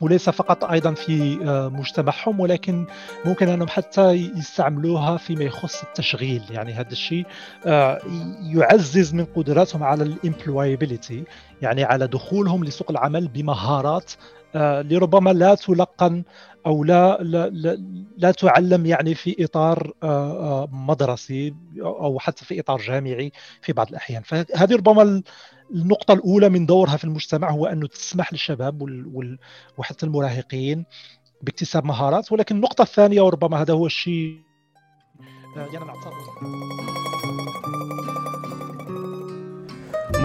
وليس فقط أيضا في آه، مجتمعهم ولكن ممكن أنهم حتى يستعملوها فيما يخص التشغيل. يعني هذا الشيء آه، يعزز من قدراتهم على الامبلويبيليتي يعني على دخولهم لسوق العمل بمهارات لربما لا تلقن أو لا لا, لا, تعلم يعني في إطار مدرسي أو حتى في إطار جامعي في بعض الأحيان فهذه ربما النقطة الأولى من دورها في المجتمع هو أنه تسمح للشباب. وحتى المراهقين باكتساب مهارات ولكن النقطة الثانية وربما هذا هو الشيء يعني نعتبر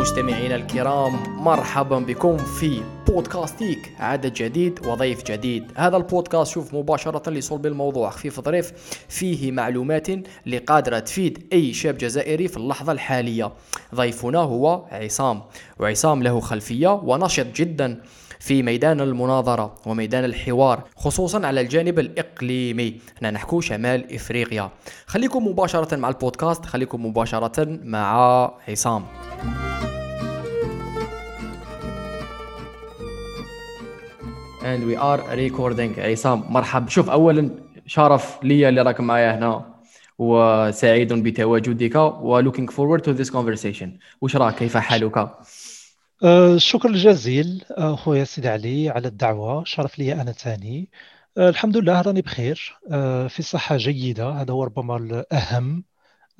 مستمعينا الكرام مرحبا بكم في بودكاستيك عدد جديد وضيف جديد. هذا البودكاست شوف مباشرة لصلب الموضوع خفيف ظريف فيه معلومات اللي قادرة تفيد أي شاب جزائري في اللحظة الحالية. ضيفنا هو عصام. وعصام له خلفية ونشط جدا في ميدان المناظرة وميدان الحوار خصوصا على الجانب الإقليمي. هنا نحكو شمال إفريقيا. خليكم مباشرة مع البودكاست خليكم مباشرة مع عصام. And we are recording. عصام مرحب شوف اولا شرف لي اللي راك معايا هنا وسعيد بتواجدك و looking forward to this conversation وش راك؟ كيف حالك؟ أه شكرا جزيل اخويا سيدي علي على الدعوة. شرف لي أنا ثاني. أه الحمد لله راني بخير. أه في صحة جيدة. هذا هو ربما الأهم.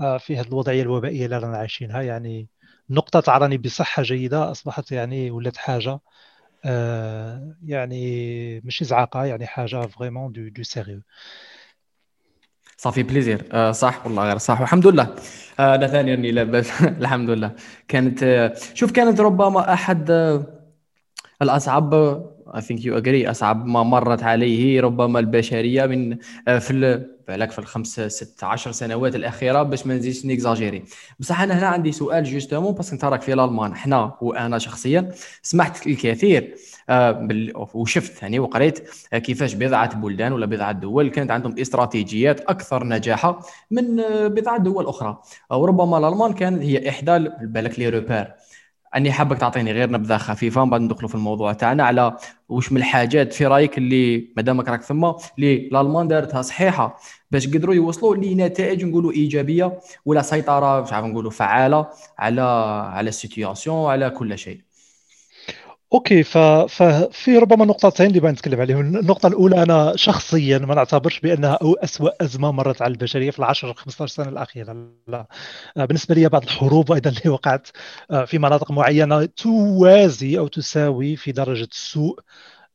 أه في هذه الوضعية الوبائية اللي رانا عايشينها. يعني نقطة راني بصحة جيدة. أصبحت يعني ولات حاجة. آه، يعني مش زعاقه يعني حاجة vraiment de de sérieux صافي plaisir صح؟ والله غير صح. والحمد لله. آه، أنا ثانيا لاباس الحمد لله. كانت آه شوف كانت ربما أحد آه الأصعب I think you agree أصعب ما مرت عليه ربما البشرية من في بالك في الخمس ست عشر سنوات الأخيرة باش ما نزيدش n'exagérer. بصح أنا هنا عندي سؤال justement parce que انت راك في الألمان حنا وأنا شخصيا. سمعت الكثير آه وشفت يعني وقريت آه كيفاش بضعة بلدان ولا بضعة دول كانت عندهم استراتيجيات أكثر نجاحا من آه بضعة دول أخرى. وربما الألمان كانت هي إحدى بالك les repères. أني حابك تعطيني غير نبذة خفيفة من بعد ندخلوا في الموضوع. تاعنا على واش من الحاجات في رأيك اللي مادامك راك ثم اللي الالمان دارتها صحيحة باش قدروا يوصلوا لنتائج نقولوا إيجابية ولا سيطرة مش عارف نقولوا فعالة على على ال situation على كل شيء. okay ففي ربما نقطتين اللي بغيت نتكلم عليهم النقطة الأولى أنا شخصيا ما نعتبرش بأنها أو أسوأ أزمة مرت على البشرية في العشر 15 سنة الأخيرة لا. بالنسبة لي بعض الحروب أيضا اللي وقعت آه، في مناطق معينة توازي أو تساوي في درجة السوء.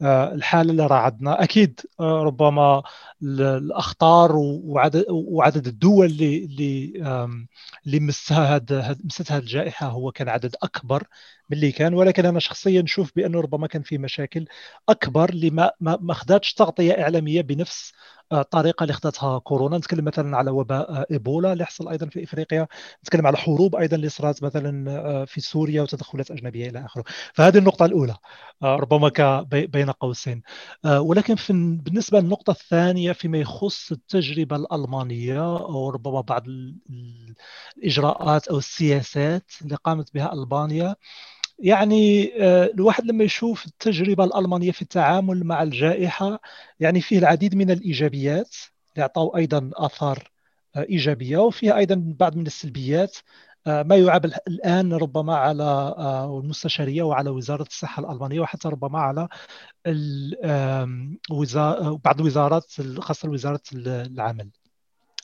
آه، الحالة اللي راه عندنا أكيد آه، ربما الاخطار وعدد وعدد الدول اللي اللي اللي مسها هذا مستها الجائحة هو كان عدد أكبر من اللي كان. ولكن أنا شخصيا نشوف بانه ربما كان في مشاكل أكبر اللي ما ما خداتش تغطية إعلامية بنفس الطريقة اللي خدتها كورونا. نتكلم مثلا على وباء إيبولا اللي حصل أيضا في إفريقيا. نتكلم على حروب أيضا اللي صارت مثلا آه، في سوريا وتدخلات أجنبية إلى آخره. فهذه النقطة الأولى آه، ربما بين قوسين. آه، ولكن بالنسبة للنقطة الثانية فيما يخص التجربة الألمانية أو ربما بعض الإجراءات أو السياسات اللي قامت بها ألبانيا. يعني آه، الواحد لما يشوف التجربة الألمانية في التعامل مع الجائحة يعني فيه العديد من الإيجابيات اللي أيضا آثار آه، إيجابية وفيها أيضا بعض من السلبيات. ما يعاب الآن ربما على المستشارية وعلى وزارة الصحة الألمانية وحتى ربما على بعض الوزارات خاصة وزارة العمل.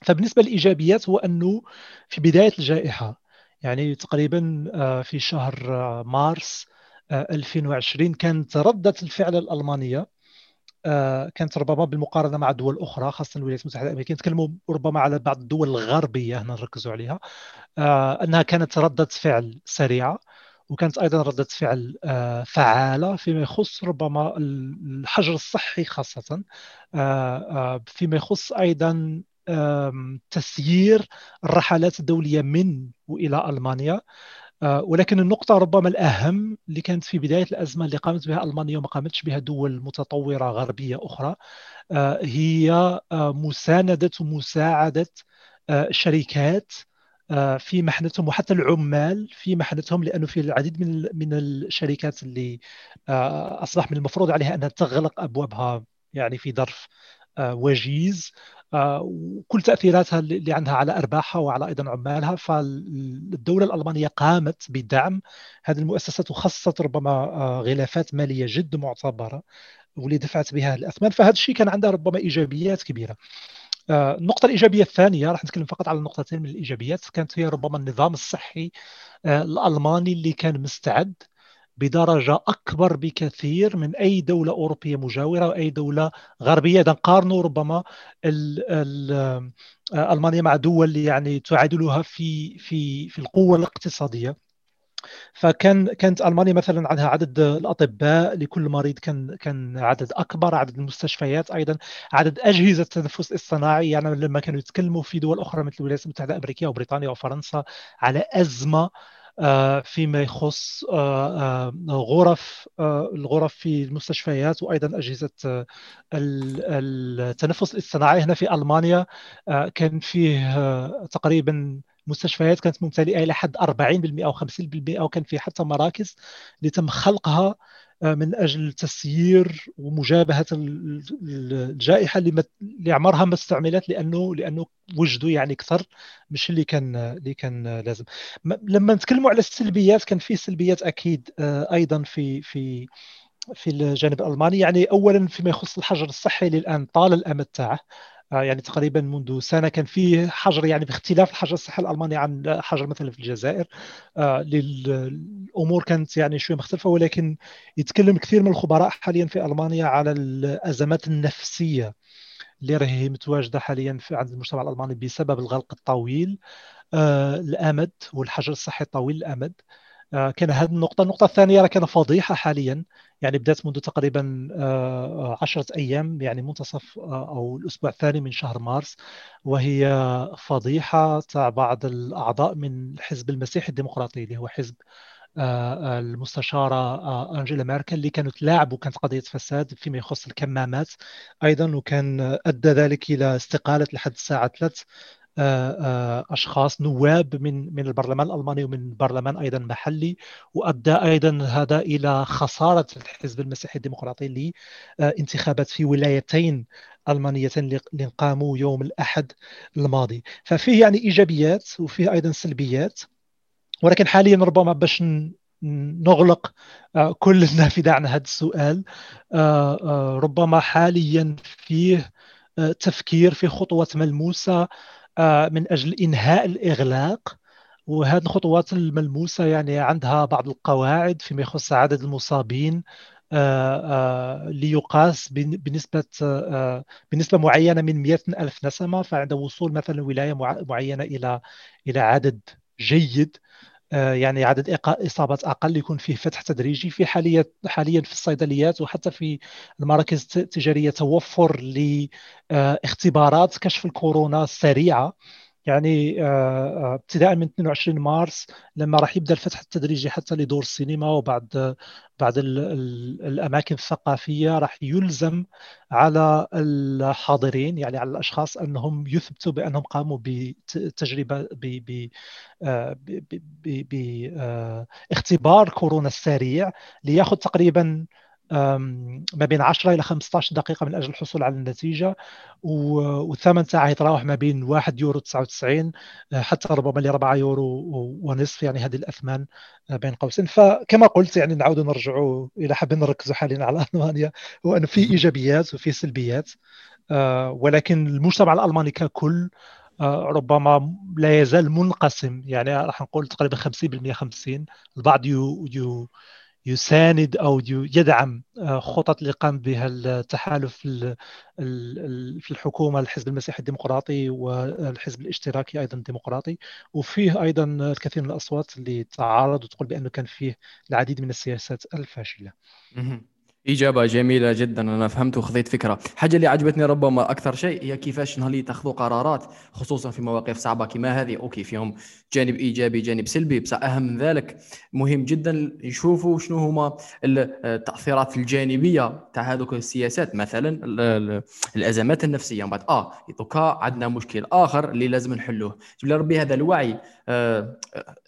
فبالنسبة للإيجابيات هو أنه في بداية الجائحة يعني تقريبا آه، في شهر آه، مارس 2020 آه، كانت ردة الفعل الألمانية. كانت ربما بالمقارنة مع دول أخرى خاصة الولايات المتحدة الأمريكية. نتكلموا ربما على بعض الدول الغربية هنا نركزوا عليها. أنها كانت ردة فعل سريعة وكانت أيضا ردة فعل فعالة فيما يخص ربما الحجر الصحي خاصة. فيما يخص أيضا تسيير الرحلات الدولية من وإلى ألمانيا. آه، ولكن النقطة ربما الأهم اللي كانت في بداية الأزمة اللي قامت بها ألمانيا وما قامتش بها دول متطورة غربية أخرى آه، هي آه، مساندة ومساعدة الشركات آه، في محنتهم وحتى العمال في محنتهم لأنه في العديد من من الشركات اللي آه، اصبح من المفروض عليها أنها تغلق أبوابها يعني في ظرف آه، وجيز. وكل تأثيراتها اللي عندها على أرباحها وعلى أيضا عمالها. فالدولة الألمانية قامت بدعم هذه المؤسسات وخصصت ربما غلافات مالية جد معتبرة واللي دفعت بها الاثمان فهذا الشيء كان عنده ربما إيجابيات كبيرة. آه، النقطة الإيجابية الثانية راح نتكلم فقط على نقطتين من الإيجابيات كانت هي ربما النظام الصحي آه، الألماني اللي كان مستعد بدرجة أكبر بكثير من أي دولة أوروبية مجاورة أو أي دولة غربية. إذا نقارنوا ربما ال ال آه، ألمانيا مع دول يعني تعادلها في في في القوة الاقتصادية. فكان كانت ألمانيا مثلا عندها عدد الأطباء لكل مريض كان كان عدد أكبر عدد المستشفيات أيضا عدد أجهزة التنفس الاصطناعي يعني لما كانوا يتكلموا في دول أخرى مثل الولايات المتحدة الأمريكية وبريطانيا وفرنسا على أزمة فيما يخص آه، آه، غرف الغرف في المستشفيات وأيضا أجهزة التنفس الاصطناعي هنا في ألمانيا. كان فيه تقريبا مستشفيات كانت ممتلئة إلى حد 40% أو 50% وكان في حتى مراكز اللي تم خلقها. آه، من أجل تسيير ومجابهة الجائحة اللي اللي عمرها ما استعملت لأنه لأنه وجدوا يعني أكثر مش اللي كان اللي كان لازم. لما نتكلموا على السلبيات كان في سلبيات أكيد آه، أيضا في في في الجانب الألماني. يعني اولا فيما يخص الحجر الصحي للآن طال الأمد تاعه. يعني تقريبا منذ سنة كان في حجر يعني باختلاف الحجر الصحي الألماني عن حجر مثلا في الجزائر. آه، الأمور كانت يعني شوية مختلفة ولكن يتكلم كثير من الخبراء حاليا في ألمانيا على الأزمات النفسية اللي راهي متواجدة حاليا في عند المجتمع الألماني بسبب الغلق الطويل آه، الأمد والحجر الصحي الطويل الأمد. آه، كان هذه النقطة. النقطة الثانية راه كان فضيحة حاليا يعني بدأت منذ تقريبا آه، عشرة أيام يعني منتصف آه، أو الأسبوع الثاني من شهر مارس وهي فضيحة تاع بعض الأعضاء من الحزب المسيحي الديمقراطي اللي هو حزب المستشارة أنجيلا ميركل اللي كانت تلاعب وكانت قضية فساد فيما يخص الكمامات أيضا وكان أدى ذلك إلى استقالة لحد الساعة 3 آه، آه، أشخاص نواب من من البرلمان الألماني ومن برلمان أيضا محلي وأدى أيضا هذا إلى خسارة الحزب المسيحي الديمقراطي لانتخابات في ولايتين ألمانيتين اللي قاموا يوم الأحد الماضي. ففيه يعني إيجابيات وفيه أيضا سلبيات ولكن حاليا ربما باش نغلق آه، كل النافذة عن هذا السؤال ربما حاليا فيه تفكير في خطوات ملموسة آه، من أجل إنهاء الإغلاق. وهذه الخطوات الملموسة يعني عندها بعض القواعد فيما يخص عدد المصابين آه، آه، ليقاس بنسبة بنسبة معينة من 100 ألف نسمة. فعند وصول مثلا ولاية معينة إلى إلى عدد جيد يعني عدد إصابات أقل يكون فيه فتح تدريجي في حاليا حاليا في الصيدليات وحتى في المراكز التجارية توفر لاختبارات كشف الكورونا السريعه يعني آه، آه، ابتداء من 22 مارس لما راح يبدأ الفتح التدريجي حتى لدور السينما وبعد بعد الأماكن الثقافية راح يلزم على الحاضرين يعني على الأشخاص أنهم يثبتوا بأنهم قاموا بتجربة باختبار آه، كورونا السريع لياخذ تقريبا ما بين 10 إلى 15 دقيقة من أجل الحصول على النتيجة والثمن تاعها يتراوح ما بين 1 يورو 99 آه، حتى ربما ل 4 يورو ونصف يعني هذه الأثمان آه، بين قوسين. فكما قلت يعني نعود نرجعوا إلى حابين نركزوا حاليا على ألمانيا هو انه في إيجابيات وفي سلبيات آه، ولكن المجتمع الألماني ككل ربما لا يزال منقسم. يعني راح نقول تقريبا 50% 50 البعض يو يو يساند أو يدعم آه، خطط اللي قام بها التحالف في الحكومة الحزب المسيحي الديمقراطي والحزب الاشتراكي أيضا الديمقراطي وفيه أيضا الكثير من الأصوات اللي تعارض وتقول بأنه كان فيه العديد من السياسات الفاشلة. إجابة جميلة جدا أنا فهمت وخذيت فكرة. حاجة اللي عجبتني ربما أكثر شيء هي كيفاش نهار يتخذوا قرارات خصوصا في مواقف صعبة كما هذه. أوكي فيهم جانب إيجابي جانب سلبي بس أهم من ذلك مهم جدا يشوفوا شنو هما التأثيرات الجانبية تاع هذوك السياسات. مثلا الأزمات النفسية. بعد آه دوكا عندنا مشكل آخر اللي لازم نحلوه. جبل ربي هذا الوعي آه،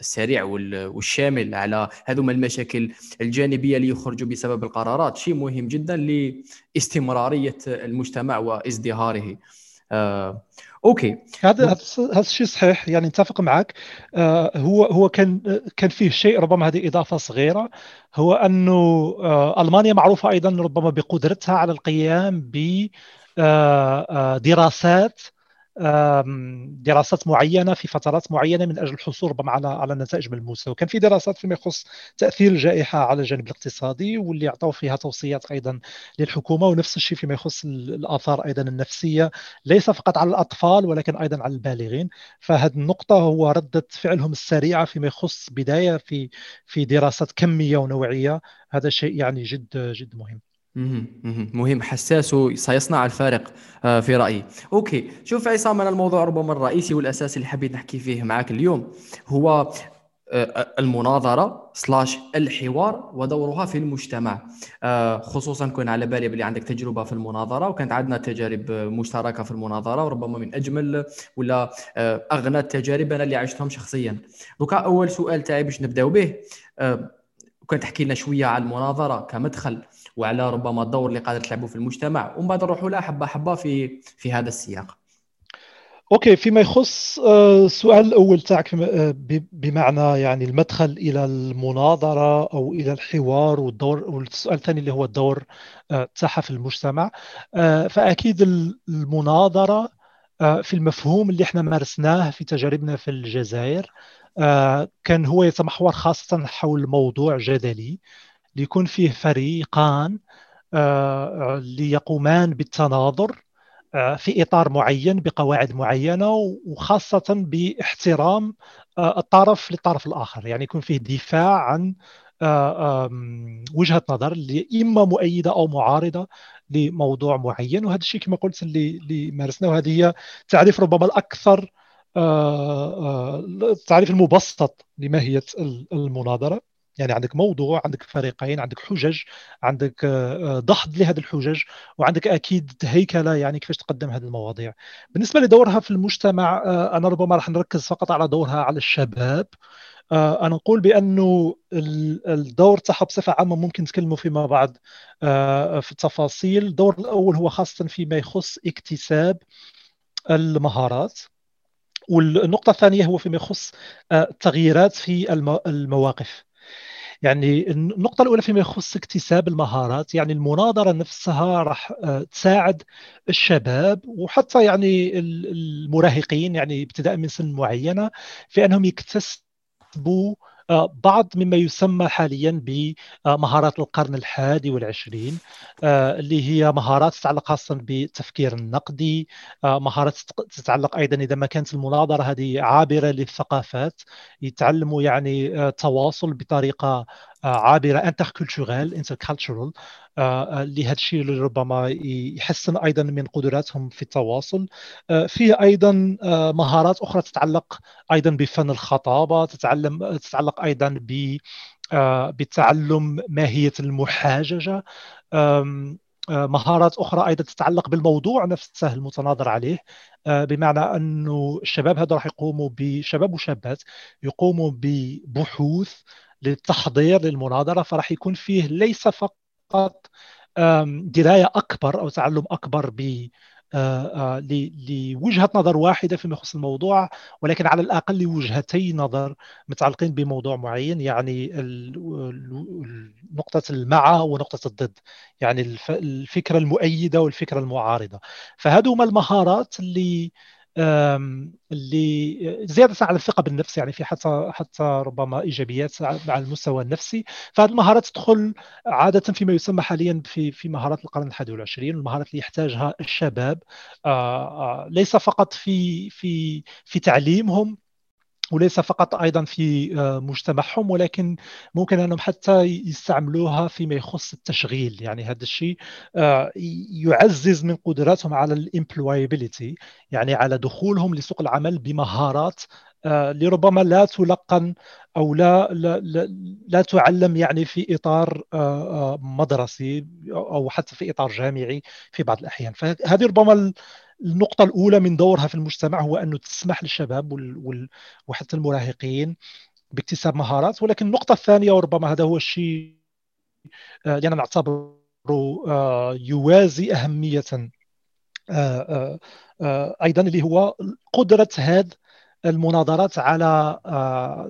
السريع والشامل على هذوما المشاكل الجانبية اللي يخرجوا بسبب القرارات. شيء مهم جدا لاستمرارية المجتمع وازدهاره. آه، أوكي. هذا هذا الشيء صحيح يعني نتفق معك. آه، هو هو كان كان فيه شيء ربما هذه إضافة صغيرة هو أنه آه، ألمانيا معروفة أيضا ربما بقدرتها على القيام بدراسات آه، دراسات معينة في فترات معينة من أجل الحصول ربما على على نتائج ملموسة. وكان في دراسات فيما يخص تأثير الجائحة على الجانب الاقتصادي واللي اعطوا فيها توصيات أيضا للحكومة ونفس الشيء فيما يخص الآثار أيضا النفسية ليس فقط على الأطفال ولكن أيضا على البالغين. فهذه النقطة هو ردة فعلهم السريعة فيما يخص بداية في في دراسات كمية ونوعية. هذا شيء يعني جد جد مهم. مهم حساس وسيصنع الفارق آه، في رأيي. okay. شوف عصام أنا الموضوع ربما الرئيسي والأساسي اللي حبيت نحكي فيه معك اليوم هو آه، المناظرة slash الحوار ودورها في المجتمع. آه، خصوصا كون على بالي بلي عندك تجربة في المناظرة وكانت عندنا تجارب مشتركة في المناظرة وربما من أجمل ولا أغنى التجارب أنا اللي عشتهم شخصيا. دوكا أول سؤال تاعي باش نبداو به وكان تحكي لنا شوية على المناظرة كمدخل. وعلى ربما الدور اللي قادر تلعبه في المجتمع. ومن بعد نروحوا لها حبة حبة في في هذا السياق. أوكي فيما يخص آه، السؤال الأول تاعك آه، بمعنى يعني المدخل إلى المناظرة أو إلى الحوار والدور والسؤال الثاني اللي هو الدور آه، تاعها في المجتمع. فأكيد المناظرة في المفهوم اللي إحنا مارسناه في تجاربنا في الجزائر كان هو يتمحور خاصة حول موضوع جدلي. ليكون فيه فريقان آه، ليقومان بالتناظر آه، في إطار معين بقواعد معينة وخاصة باحترام آه، الطرف للطرف الآخر. يعني يكون فيه دفاع عن وجهة نظر اللي اما مؤيدة أو معارضة لموضوع معين. وهذا الشيء كما قلت اللي مارسناه وهذه هي تعريف ربما الأكثر التعريف المبسط لماهية المناظرة. يعني عندك موضوع عندك فريقين عندك حجج عندك آه، آه، دحض لهذه الحجج وعندك أكيد هيكلة يعني كيفاش تقدم هذه المواضيع. بالنسبة لدورها في المجتمع آه، أنا ربما راح نركز فقط على دورها على الشباب. أنا نقول بأنه الدور تاعها بصفة عامة ممكن نتكلموا فيما بعد في التفاصيل. الدور الأول هو خاصة فيما يخص اكتساب المهارات والنقطة الثانية هو فيما يخص التغييرات في المواقف. يعني النقطة الأولى فيما يخص اكتساب المهارات يعني المناظرة نفسها راح آه، تساعد الشباب وحتى يعني المراهقين يعني ابتداء من سن معينة في أنهم يكتسبوا بعض مما يسمى حاليا بمهارات القرن الحادي والعشرين آه، اللي هي مهارات تتعلق خاصة بالتفكير النقدي آه، مهارات تتعلق أيضا إذا ما كانت المناظرة هذه عابرة للثقافات يتعلموا يعني تواصل بطريقة عابرة interculturel intercultural لهذا الشيء اللي ربما يحسن أيضا من قدراتهم في التواصل. آه، فيه أيضا آه، مهارات أخرى تتعلق أيضا بفن الخطابة تتعلم تتعلق أيضا ب آه، بتعلم ماهية المحاججة. مهارات أخرى أيضا تتعلق بالموضوع نفسه المتناظر عليه. بمعنى أنه الشباب هذا راح يقوموا بشباب وشابات يقوموا ببحوث للتحضير للمناظرة فراح يكون فيه ليس فقط دراية أكبر أو تعلم أكبر ب لوجهة نظر واحدة فيما يخص الموضوع ولكن على الأقل لوجهتي نظر متعلقين بموضوع معين يعني نقطة المع ونقطة الضد يعني الفكرة المؤيدة والفكرة المعارضة. فهذو هما المهارات اللي اللي زيادة على الثقة بالنفس يعني في حتى حتى ربما إيجابيات على المستوى النفسي. فهذه المهارات تدخل عادة فيما يسمى حاليا في في مهارات القرن الحادي والعشرين المهارات اللي يحتاجها الشباب. ليس فقط في في في تعليمهم وليس فقط أيضا في آه، مجتمعهم ولكن ممكن أنهم حتى يستعملوها فيما يخص التشغيل. يعني هذا الشيء آه، يعزز من قدراتهم على الامبلويبيليتي يعني على دخولهم لسوق العمل بمهارات لربما لا تلقن أو لا لا لا, تعلم يعني في إطار مدرسي أو حتى في إطار جامعي في بعض الأحيان. فهذه ربما النقطة الأولى من دورها في المجتمع هو أنه تسمح للشباب وحتى المراهقين باكتساب مهارات. ولكن النقطة الثانية وربما هذا هو الشيء آه، أنا نعتبره آه، يوازي أهمية آه، أيضا اللي هو قدرة هذه المناظرات على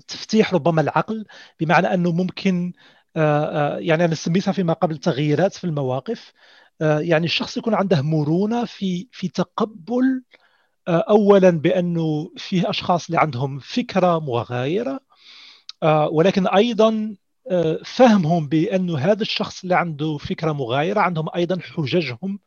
تفتيح ربما العقل بمعنى أنه ممكن يعني أنا سميتها فيما قبل تغييرات في المواقف. آه، يعني الشخص يكون عنده مرونة في في تقبل آه، اولا بأنه فيه أشخاص اللي عندهم فكرة مغايرة آه، ولكن أيضا فهمهم بانه هذا الشخص اللي عنده فكرة مغايرة عندهم أيضا حججهم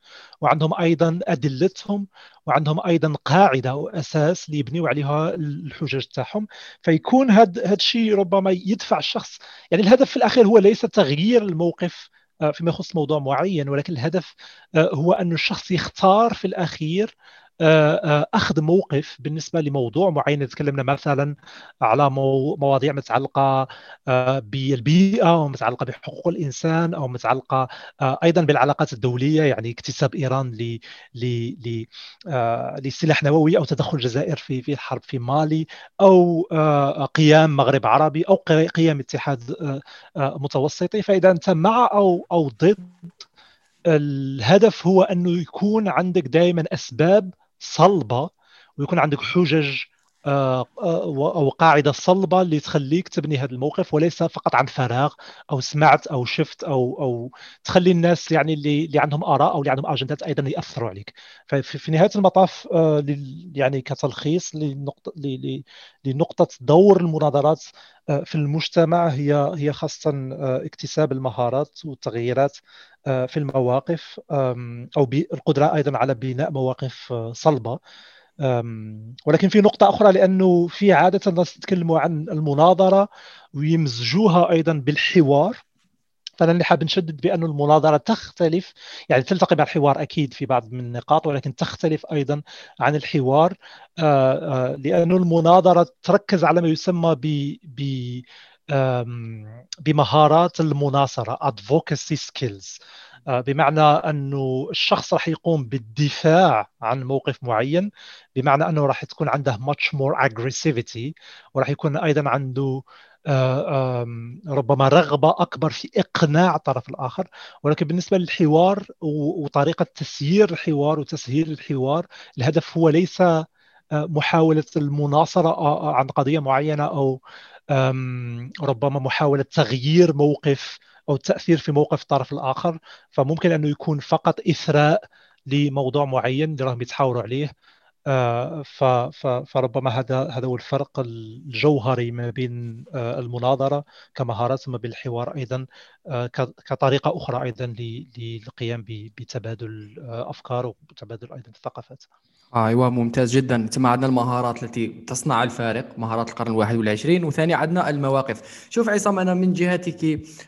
وعندهم أيضا أدلتهم وعندهم أيضا قاعدة واساس ليبنيوا عليها الحجج تاعهم. فيكون هذا الشيء ربما يدفع الشخص يعني الهدف في الأخير هو ليس تغيير الموقف آه، فيما يخص موضوع معين ولكن الهدف آه، هو أن الشخص يختار في الأخير أخذ موقف بالنسبة لموضوع معين. تكلمنا مثلا على مواضيع متعلقة آه، بالبيئة ومتعلقه بحقوق الإنسان أو متعلقة أيضا بالعلاقات الدولية يعني اكتساب إيران ل لسلاح نووي أو تدخل الجزائر في في الحرب في مالي أو قيام مغرب عربي أو قيام اتحاد متوسطي. فإذا أنت مع أو أو ضد الهدف هو أنه يكون عندك دائما أسباب صلبة ويكون عندك حجج آه، آه، أو قاعدة صلبة اللي تخليك تبني هذا الموقف وليس فقط عن فراغ أو سمعت أو شفت أو أو تخلي الناس يعني اللي اللي عندهم آراء أو اللي عندهم أجندات أيضا يأثروا عليك. ففي نهاية المطاف آه، يعني كتلخيص لنقطه لنقطة دور المناظرات في المجتمع هي هي خاصة اكتساب المهارات والتغييرات في المواقف أو القدرة أيضا على بناء مواقف صلبة. ولكن في نقطة أخرى لأنه في عادة الناس يتكلموا عن المناظرة ويمزجوها أيضا بالحوار. فأنا اللي حاب نشدد بأن المناظرة تختلف يعني تلتقي مع الحوار أكيد في بعض من النقاط ولكن تختلف أيضا عن الحوار. آه، آه، لأن المناظرة تركز على ما يسمى ب بمهارات المناصرة advocacy skills. آه، بمعنى أنه الشخص راح يقوم بالدفاع عن موقف معين بمعنى أنه راح تكون عنده much more aggressivity وراح يكون أيضا عنده آه، ربما رغبة أكبر في إقناع الطرف الآخر. ولكن بالنسبة للحوار وطريقة تسيير الحوار وتسهيل الحوار الهدف هو ليس آه، محاولة المناصرة عن قضية معينة أو ربما محاولة تغيير موقف أو التاثير في موقف الطرف الآخر فممكن أنه يكون فقط إثراء لموضوع معين اللي راهم يتحاوروا عليه. فربما هذا هذا هو الفرق الجوهري ما بين آه، المناظرة كمهارات ثم بالحوار أيضا آه، كطريقة أخرى أيضا للقيام بتبادل الافكار وتبادل أيضا الثقافات. أيوه ممتاز جدا ثم عندنا المهارات التي تصنع الفارق مهارات القرن الواحد والعشرين وثاني عندنا المواقف شوف عصام أنا من جهتك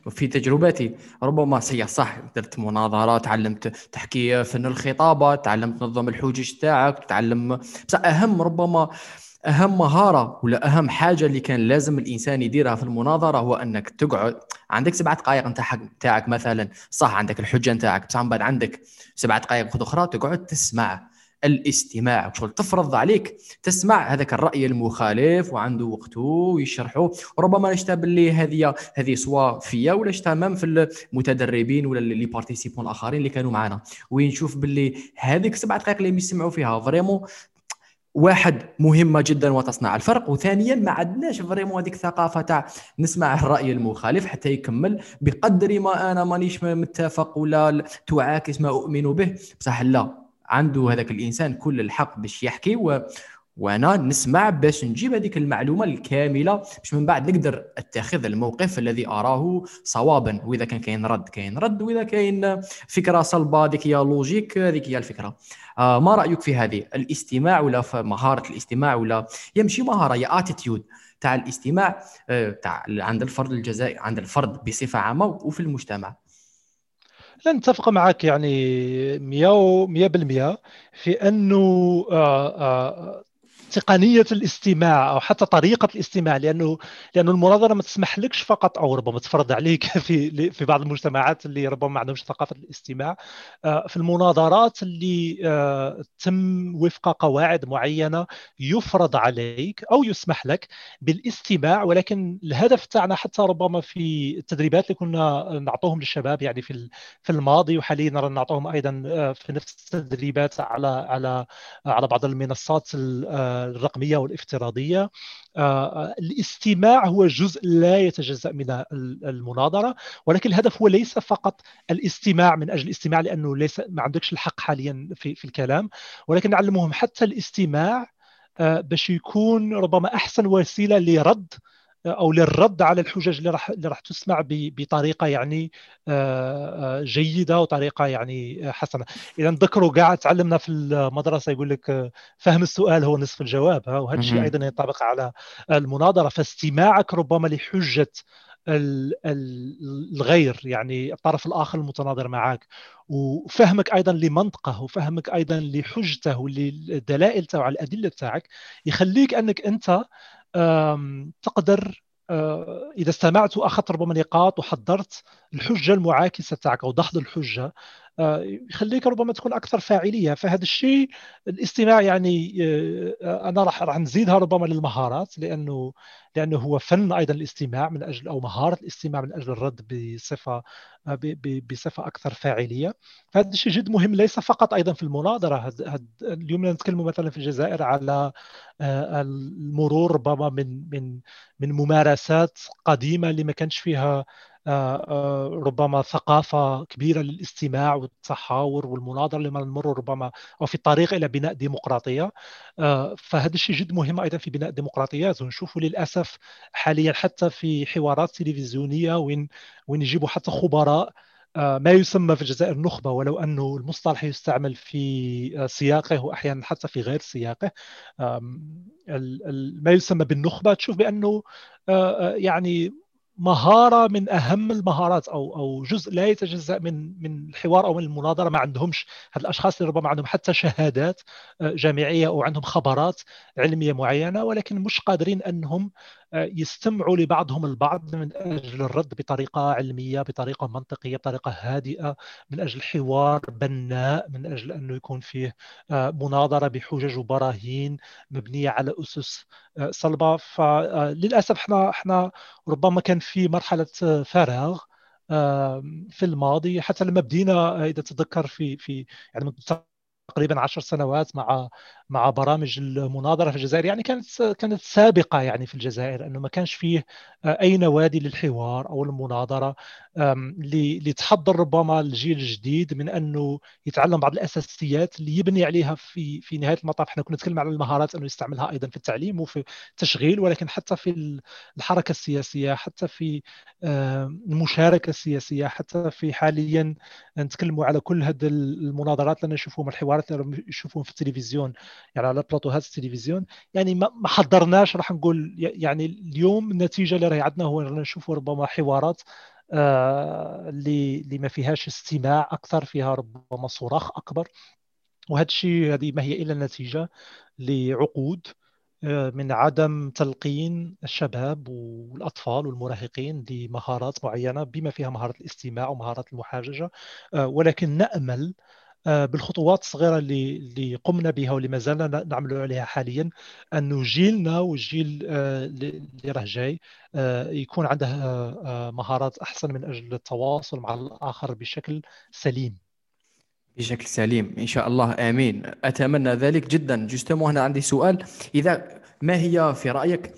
في تجربتي ربما هي صح درت مناظرات تعلمت تحكي فن الخطابه تعلمت تنظم الحجج تاعك بس أهم ربما أهم مهارة ولا أهم حاجة اللي كان لازم الإنسان يديرها في المناظرة هو أنك تقعد عندك سبعة دقائق أنت تاعك مثلا. صح عندك الحجة نتاعك. بس بعد عندك سبعة دقائق أخرى تقعد تسمع. الاستماع. شغل تفرض عليك تسمع هذاك الرأي المخالف وعنده وقته ويشرحه. وربما نشتا باللي هذه هذه سوا فيا ولا شتا مام في المتدربين ولا اللي بارتيسيبون الآخرين اللي كانوا معنا. وين نشوف باللي هذيك سبع دقائق اللي يسمعوا فيها vraiment واحد مهمه جدا وتصنع الفرق. وثانيا ما عندناش vraiment هذيك الثقافه تاع نسمع الرأي المخالف حتى يكمل بقدر ما أنا مانيش متفق ولا تعاكس ما أؤمن به. بصح لا. عنده هذاك الإنسان كل الحق باش يحكي و وأنا نسمع باش نجيب هذيك المعلومة الكاملة باش من بعد نقدر أتخذ الموقف الذي أراه صوابا. وإذا كان كاين رد كاين رد. وإذا كاين فكرة صلبة هذيك هي logique هذيك هي الفكرة. آه ما رأيك في هذه؟ الاستماع ولا مهارة الاستماع ولا يمشي مهارة هي attitude تاع الاستماع آه تاع عند الفرد الجزائري عند الفرد بصفة عامة وفي المجتمع. لا نتفق معك يعني 100 في أنه آه، آه، تقنيه الاستماع أو حتى طريقة الاستماع لأنه لأنه المناظرة ما تسمح لكش فقط أو ربما تفرض عليك في في بعض المجتمعات اللي ربما ما عندهمش ثقافة الاستماع. آه، في المناظرات اللي آه، تم وفق قواعد معينة يفرض عليك أو يسمح لك بالاستماع ولكن الهدف تاعنا حتى ربما في التدريبات اللي كنا نعطوهم للشباب يعني في في الماضي وحاليا نعطوهم أيضا آه، في نفس التدريبات على على على بعض المنصات الرقمية والافتراضية. آه، آه، الاستماع هو جزء لا يتجزأ من المناظرة ولكن الهدف هو ليس فقط الاستماع من أجل الاستماع لأنه ليس ما عندكش الحق حاليا في في الكلام. ولكن نعلمهم حتى الاستماع آه، باش يكون ربما أحسن وسيلة لرد أو للرد على الحجج اللي راح اللي راح تسمع بطريقة يعني آه، آه، جيدة وطريقة يعني حسنة. اذا ذكروا كاع تعلمنا في المدرسة يقول لك آه، فهم السؤال هو نصف الجواب وهذا الشيء أيضا ينطبق على المناظرة. فاستماعك ربما لحجة الغير يعني الطرف الآخر المتناظر معك. وفهمك أيضا لمنطقه وفهمك أيضا لحجته وللدلائل تاعه الأدلة تاعك يخليك أنك أنت تقدر إذا استمعت واخذت ربما نقاط وحضرت الحجة المعاكسة تاعك أو دحض الحجة. يخليك ربما تكون أكثر فاعلية. فهذا الشيء الاستماع يعني آه، أنا راح راح نزيدها ربما للمهارات لأنه لأنه هو فن أيضا الاستماع من أجل أو مهارة الاستماع من أجل الرد بصفة بصفة أكثر فاعلية. فهذا الشيء جد مهم ليس فقط أيضا في المناظرة. اليوم نتكلم مثلا في الجزائر على المرور ربما من من من ممارسات قديمة اللي ما كانش فيها آه، آه، ربما ثقافة كبيرة للاستماع والتحاور والمناظرة لما نمر ربما أو في الطريق إلى بناء ديمقراطية. آه، فهذا الشيء جد مهم أيضا في بناء ديمقراطيات ونشوف للأسف حاليا حتى في حوارات تلفزيونية وين وين يجيبوا حتى خبراء ما يسمى في الجزائر نخبة ولو أنه المصطلح يستعمل في سياقه وأحيانا حتى في غير سياقه. ما يسمى بالنخبة تشوف بأنه يعني مهارة من أهم المهارات أو أو جزء لا يتجزأ من من الحوار أو من المناظرة. ما عندهمش هاد الأشخاص اللي ربما عندهم حتى شهادات آه، جامعية أو عندهم خبرات علمية معينة ولكن مش قادرين أنهم يستمعوا لبعضهم البعض من أجل الرد بطريقة علمية بطريقة منطقية بطريقة هادئة من أجل حوار بناء من أجل أنه يكون فيه آه، مناظرة بحجج وبراهين مبنية على أسس آه، صلبة. فللاسف إحنا إحنا ربما كان في مرحلة فراغ في الماضي. حتى لما بدينا إذا تذكر في في يعني تقريبا عشر سنوات مع مع برامج المناظرة في الجزائر يعني كانت كانت سابقة يعني في الجزائر أنه ما كانش فيه آه، أي نوادي للحوار أو المناظرة لتحضر ربما الجيل الجديد من أنه يتعلم بعض الأساسيات اللي يبني عليها في في نهاية المطاف. إحنا كنا نتكلم على المهارات أنه يستعملها أيضا في التعليم وفي التشغيل ولكن حتى في الحركة السياسية حتى في المشاركة السياسية حتى في حاليا نتكلموا على كل هذه المناظرات اللي نشوفهم الحوارات اللي نشوفهم في التلفزيون. يعني على بلاطوهات التلفزيون يعني ما حضرناش راح نقول يعني اليوم النتيجه اللي راهي عندنا هو نشوفوا ربما حوارات آه، اللي اللي ما فيهاش استماع أكثر فيها ربما صراخ أكبر. وهذا الشيء هذه ما هي إلا نتيجة لعقود آه، من عدم تلقين الشباب والأطفال والمراهقين لمهارات معينة بما فيها مهارة الاستماع ومهارات المحاججة آه، ولكن نأمل آه، بالخطوات الصغيرة اللي اللي قمنا بها واللي ما زلنا نعمل عليها حاليا انه جيلنا والجيل آه، اللي راه جاي آه، يكون عنده مهارات أحسن من أجل التواصل مع الآخر بشكل سليم. بشكل سليم إن شاء الله. آمين. أتمنى ذلك جدا. justement هنا عندي سؤال. إذا ما هي في رأيك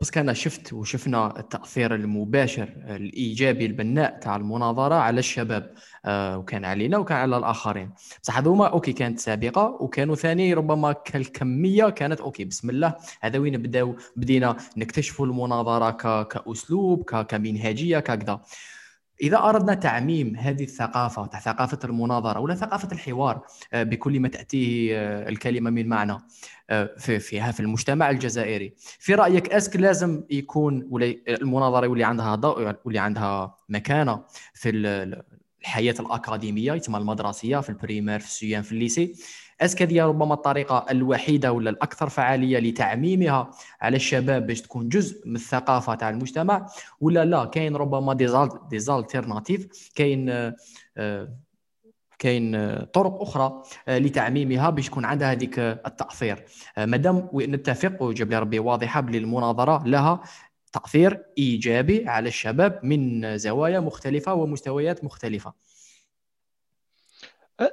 بس أنا شفت وشفنا التأثير المباشر الإيجابي البناء تاع المناظرة على الشباب آه، وكان علينا وكان على الآخرين. بصح هذوما okay كانت سابقة وكانوا ثاني ربما كالكمية كانت okay بسم الله. هذا وين بداو بدينا نكتشفوا المناظرة كأسلوب كمنهجية ككذا. إذا أردنا تعميم هذه الثقافة ثقافة المناظرة ولا ثقافة الحوار آه، بكل ما تأتيه آه، الكلمة من معنى آه، في فيها في المجتمع الجزائري. في رأيك est-ce que لازم يكون المناظرة يولي عندها ضوء يولي عندها مكانة في الحياة الأكاديمية ثم المدرسية في البريمير في السيام في الليسي. اسك هذه ربما الطريقة الوحيدة ولا الأكثر فعالية لتعميمها على الشباب باش تكون جزء من الثقافة تاع المجتمع ولا لا كاين ربما دي زالتيرناتيف كاين آه، كاين طرق أخرى آه، لتعميمها باش يكون عندها هذيك التأثير. آه، مادام نتفق وجاب لي ربي واضحة بلي المناظرة لها تأثير إيجابي على الشباب من زوايا مختلفة ومستويات مختلفة.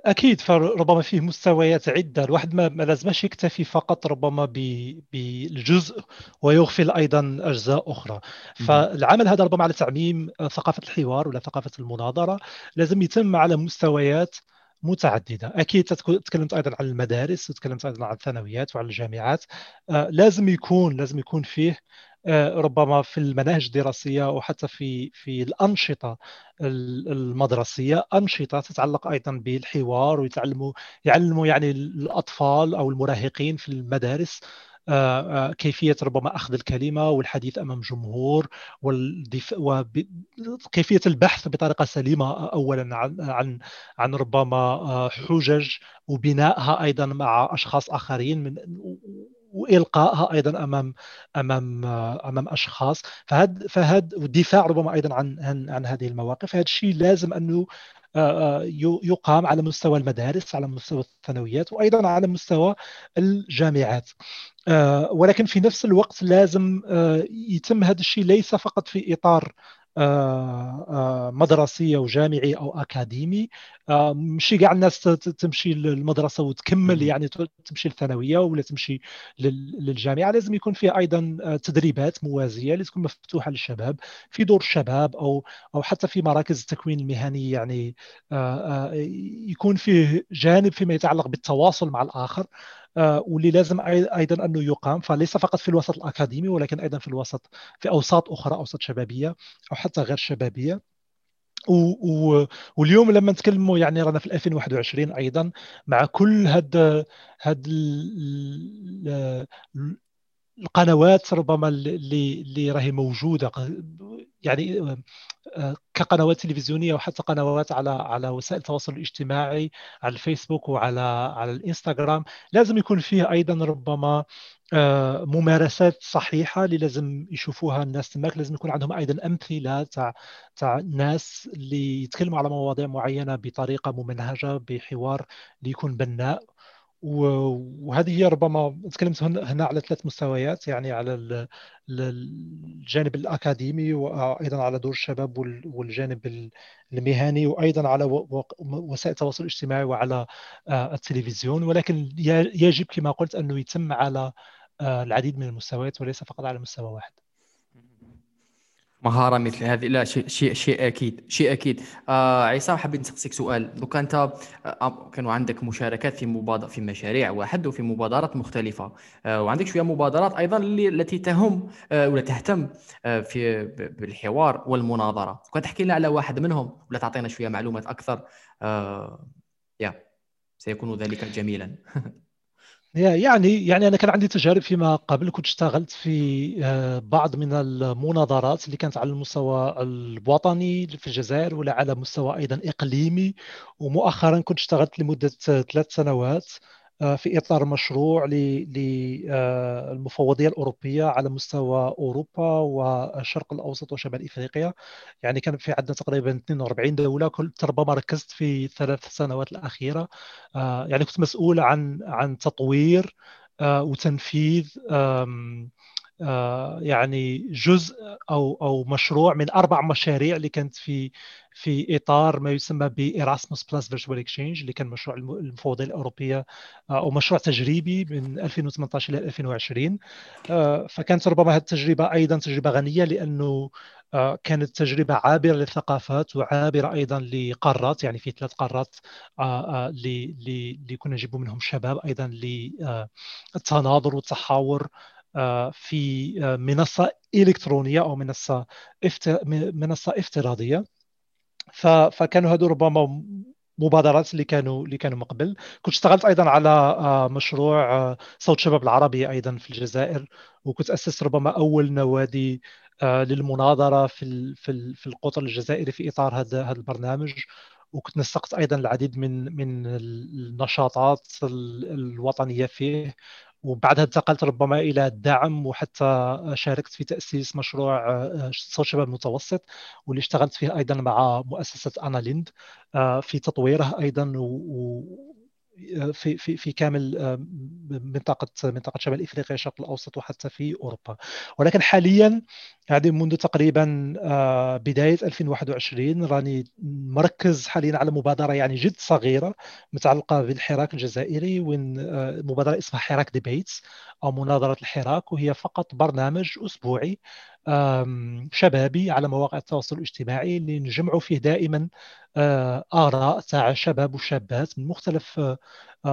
أكيد فربما فيه مستويات عدة. الواحد ما, ما لازمش يكتفي فقط ربما بالجزء ويغفل أيضا أجزاء أخرى. فالعمل هذا ربما على تعميم ثقافة الحوار ولا ثقافة المناظرة لازم يتم على مستويات متعددة. أكيد تكلمت أيضا عن المدارس وتكلمت أيضا عن الثانويات وعن الجامعات. آه، لازم يكون لازم يكون فيه ربما في المناهج الدراسية وحتى في في الأنشطة المدرسية. أنشطة تتعلق أيضا بالحوار ويتعلموا يعلموا يعني الأطفال أو المراهقين في المدارس آه، آه، كيفية ربما أخذ الكلمة والحديث أمام جمهور وكيفيه البحث بطريقة سليمة اولا عن عن عن ربما حجج وبنائها أيضا مع أشخاص آخرين من وإلقائها أيضا أمام أمام أمام أشخاص. فهد فهد والدفاع ربما أيضا عن عن, عن هذه المواقف. هذا الشيء لازم أنه آه، آه، يقام على مستوى المدارس على مستوى الثانويات وأيضا على مستوى الجامعات. آه، ولكن في نفس الوقت لازم يتم هذا الشيء ليس فقط في إطار مدرسي أو جامعي أو أكاديمي. آه، ماشي كاع الناس تمشي للمدرسة وتكمل يعني تمشي للثانوية ولا تمشي للجامعة. لازم يكون فيها أيضا تدريبات موازية اللي تكون مفتوحة للشباب في دور الشباب أو أو حتى في مراكز التكوين المهني يعني يكون فيه جانب فيما يتعلق بالتواصل مع الآخر. آه، واللي لازم أيضا أنه يقام فليس فقط في الوسط الأكاديمي ولكن أيضا في الوسط في أوساط أخرى أوساط شبابية أو حتى غير شبابية. و و واليوم لما نتكلموا يعني رانا في 2021 أيضا مع كل هاد هاد القنوات ربما اللي اللي راهي موجودة يعني آه، كقنوات تلفزيونية وحتى قنوات على على وسائل التواصل الاجتماعي على الفيسبوك وعلى على الإنستغرام لازم يكون فيه أيضا ربما آه، ممارسات صحيحة اللي لازم يشوفوها الناس تماك. لازم يكون عندهم أيضا أمثلة تاع تاع ناس اللي يتكلموا على مواضيع معينة بطريقة ممنهجة بحوار اللي يكون بناء. وهذه هي ربما تكلمت هنا على ثلاث مستويات يعني على الجانب الأكاديمي وأيضا على دور الشباب والجانب المهني وأيضا على وسائل التواصل الاجتماعي وعلى آه، التلفزيون. ولكن يجب كما قلت أنه يتم على آه، العديد من المستويات وليس فقط على مستوى واحد. مهارة مثل هذه. لا شيء شيء شيء أكيد شيء أكيد. آه عصام حبيت نسقسيك سؤال. دوك أنت آه،, كانوا عندك مشاركات في مبادر في مشاريع واحد وفي مبادرات مختلفة. آه وعندك شوية مبادرات أيضا التي تهم آه ولا تهتم آه في بالحوار والمناظرة. كنت تحكي لنا على واحد منهم ولا تعطينا شوية معلومات أكثر. آه يا سيكون ذلك جميلا. يعني يعني أنا كان عندي تجارب فيما قبل كنت اشتغلت في آه، بعض من المناظرات اللي كانت على المستوى الوطني في الجزائر ولا على مستوى أيضا إقليمي ومؤخرا كنت اشتغلت لمدة ثلاث سنوات. في إطار مشروع للمفوضيه الأوروبية على مستوى أوروبا والشرق الأوسط وشمال إفريقيا. يعني كان في عندنا تقريبا 42 دولة كنت ربما ركزت في الثلاث سنوات الأخيرة. آه، يعني كنت مسؤول عن عن تطوير آه، وتنفيذ يعني جزء أو أو مشروع من أربع مشاريع اللي كانت في في إطار ما يسمى ب Erasmus Plus Virtual Exchange اللي كان مشروع المفوضية الأوروبية أو مشروع تجريبي من 2018 إلى 2020 فكانت ربما هذه التجربة أيضا تجربة غنية لأنه آه، كانت تجربة عابرة للثقافات وعابرة أيضا لقارات يعني في ثلاث قارات اللي آه، كنا نجيب منهم شباب أيضا للتناظر والتحاور آه، في منصة إلكترونية أو منصة منصة افتراضية. فكانوا هذو ربما مبادرات اللي كانوا اللي كانوا مقبل كنت اشتغلت أيضا على مشروع صوت شباب العربي أيضا في الجزائر وكنت اسست ربما أول نوادي آه، للمناظرة في في في القطر الجزائري في إطار هذا هذا البرنامج. وكنت نسقت أيضا العديد من من النشاطات الوطنية فيه. وبعدها انتقلت ربما إلى الدعم وحتى شاركت في تأسيس مشروع آه، صوت شباب المتوسط واللي اشتغلت فيه أيضا مع مؤسسة أنا ليند آه، في تطويره أيضا في في في كامل آه، منطقة منطقة شمال إفريقيا الشرق الأوسط وحتى في أوروبا. ولكن حاليا هذه منذ تقريبا آه، بداية 2021 راني مركز حاليا على مبادرة يعني جد صغيرة متعلقة بالحراك الجزائري وين آه، مبادرة اسمها حراك ديبيتس أو مناظرة الحراك وهي فقط برنامج أسبوعي شبابي على مواقع التواصل الاجتماعي اللي نجمعوا فيه دائما آه، آراء تاع شباب وشابات من مختلف آه،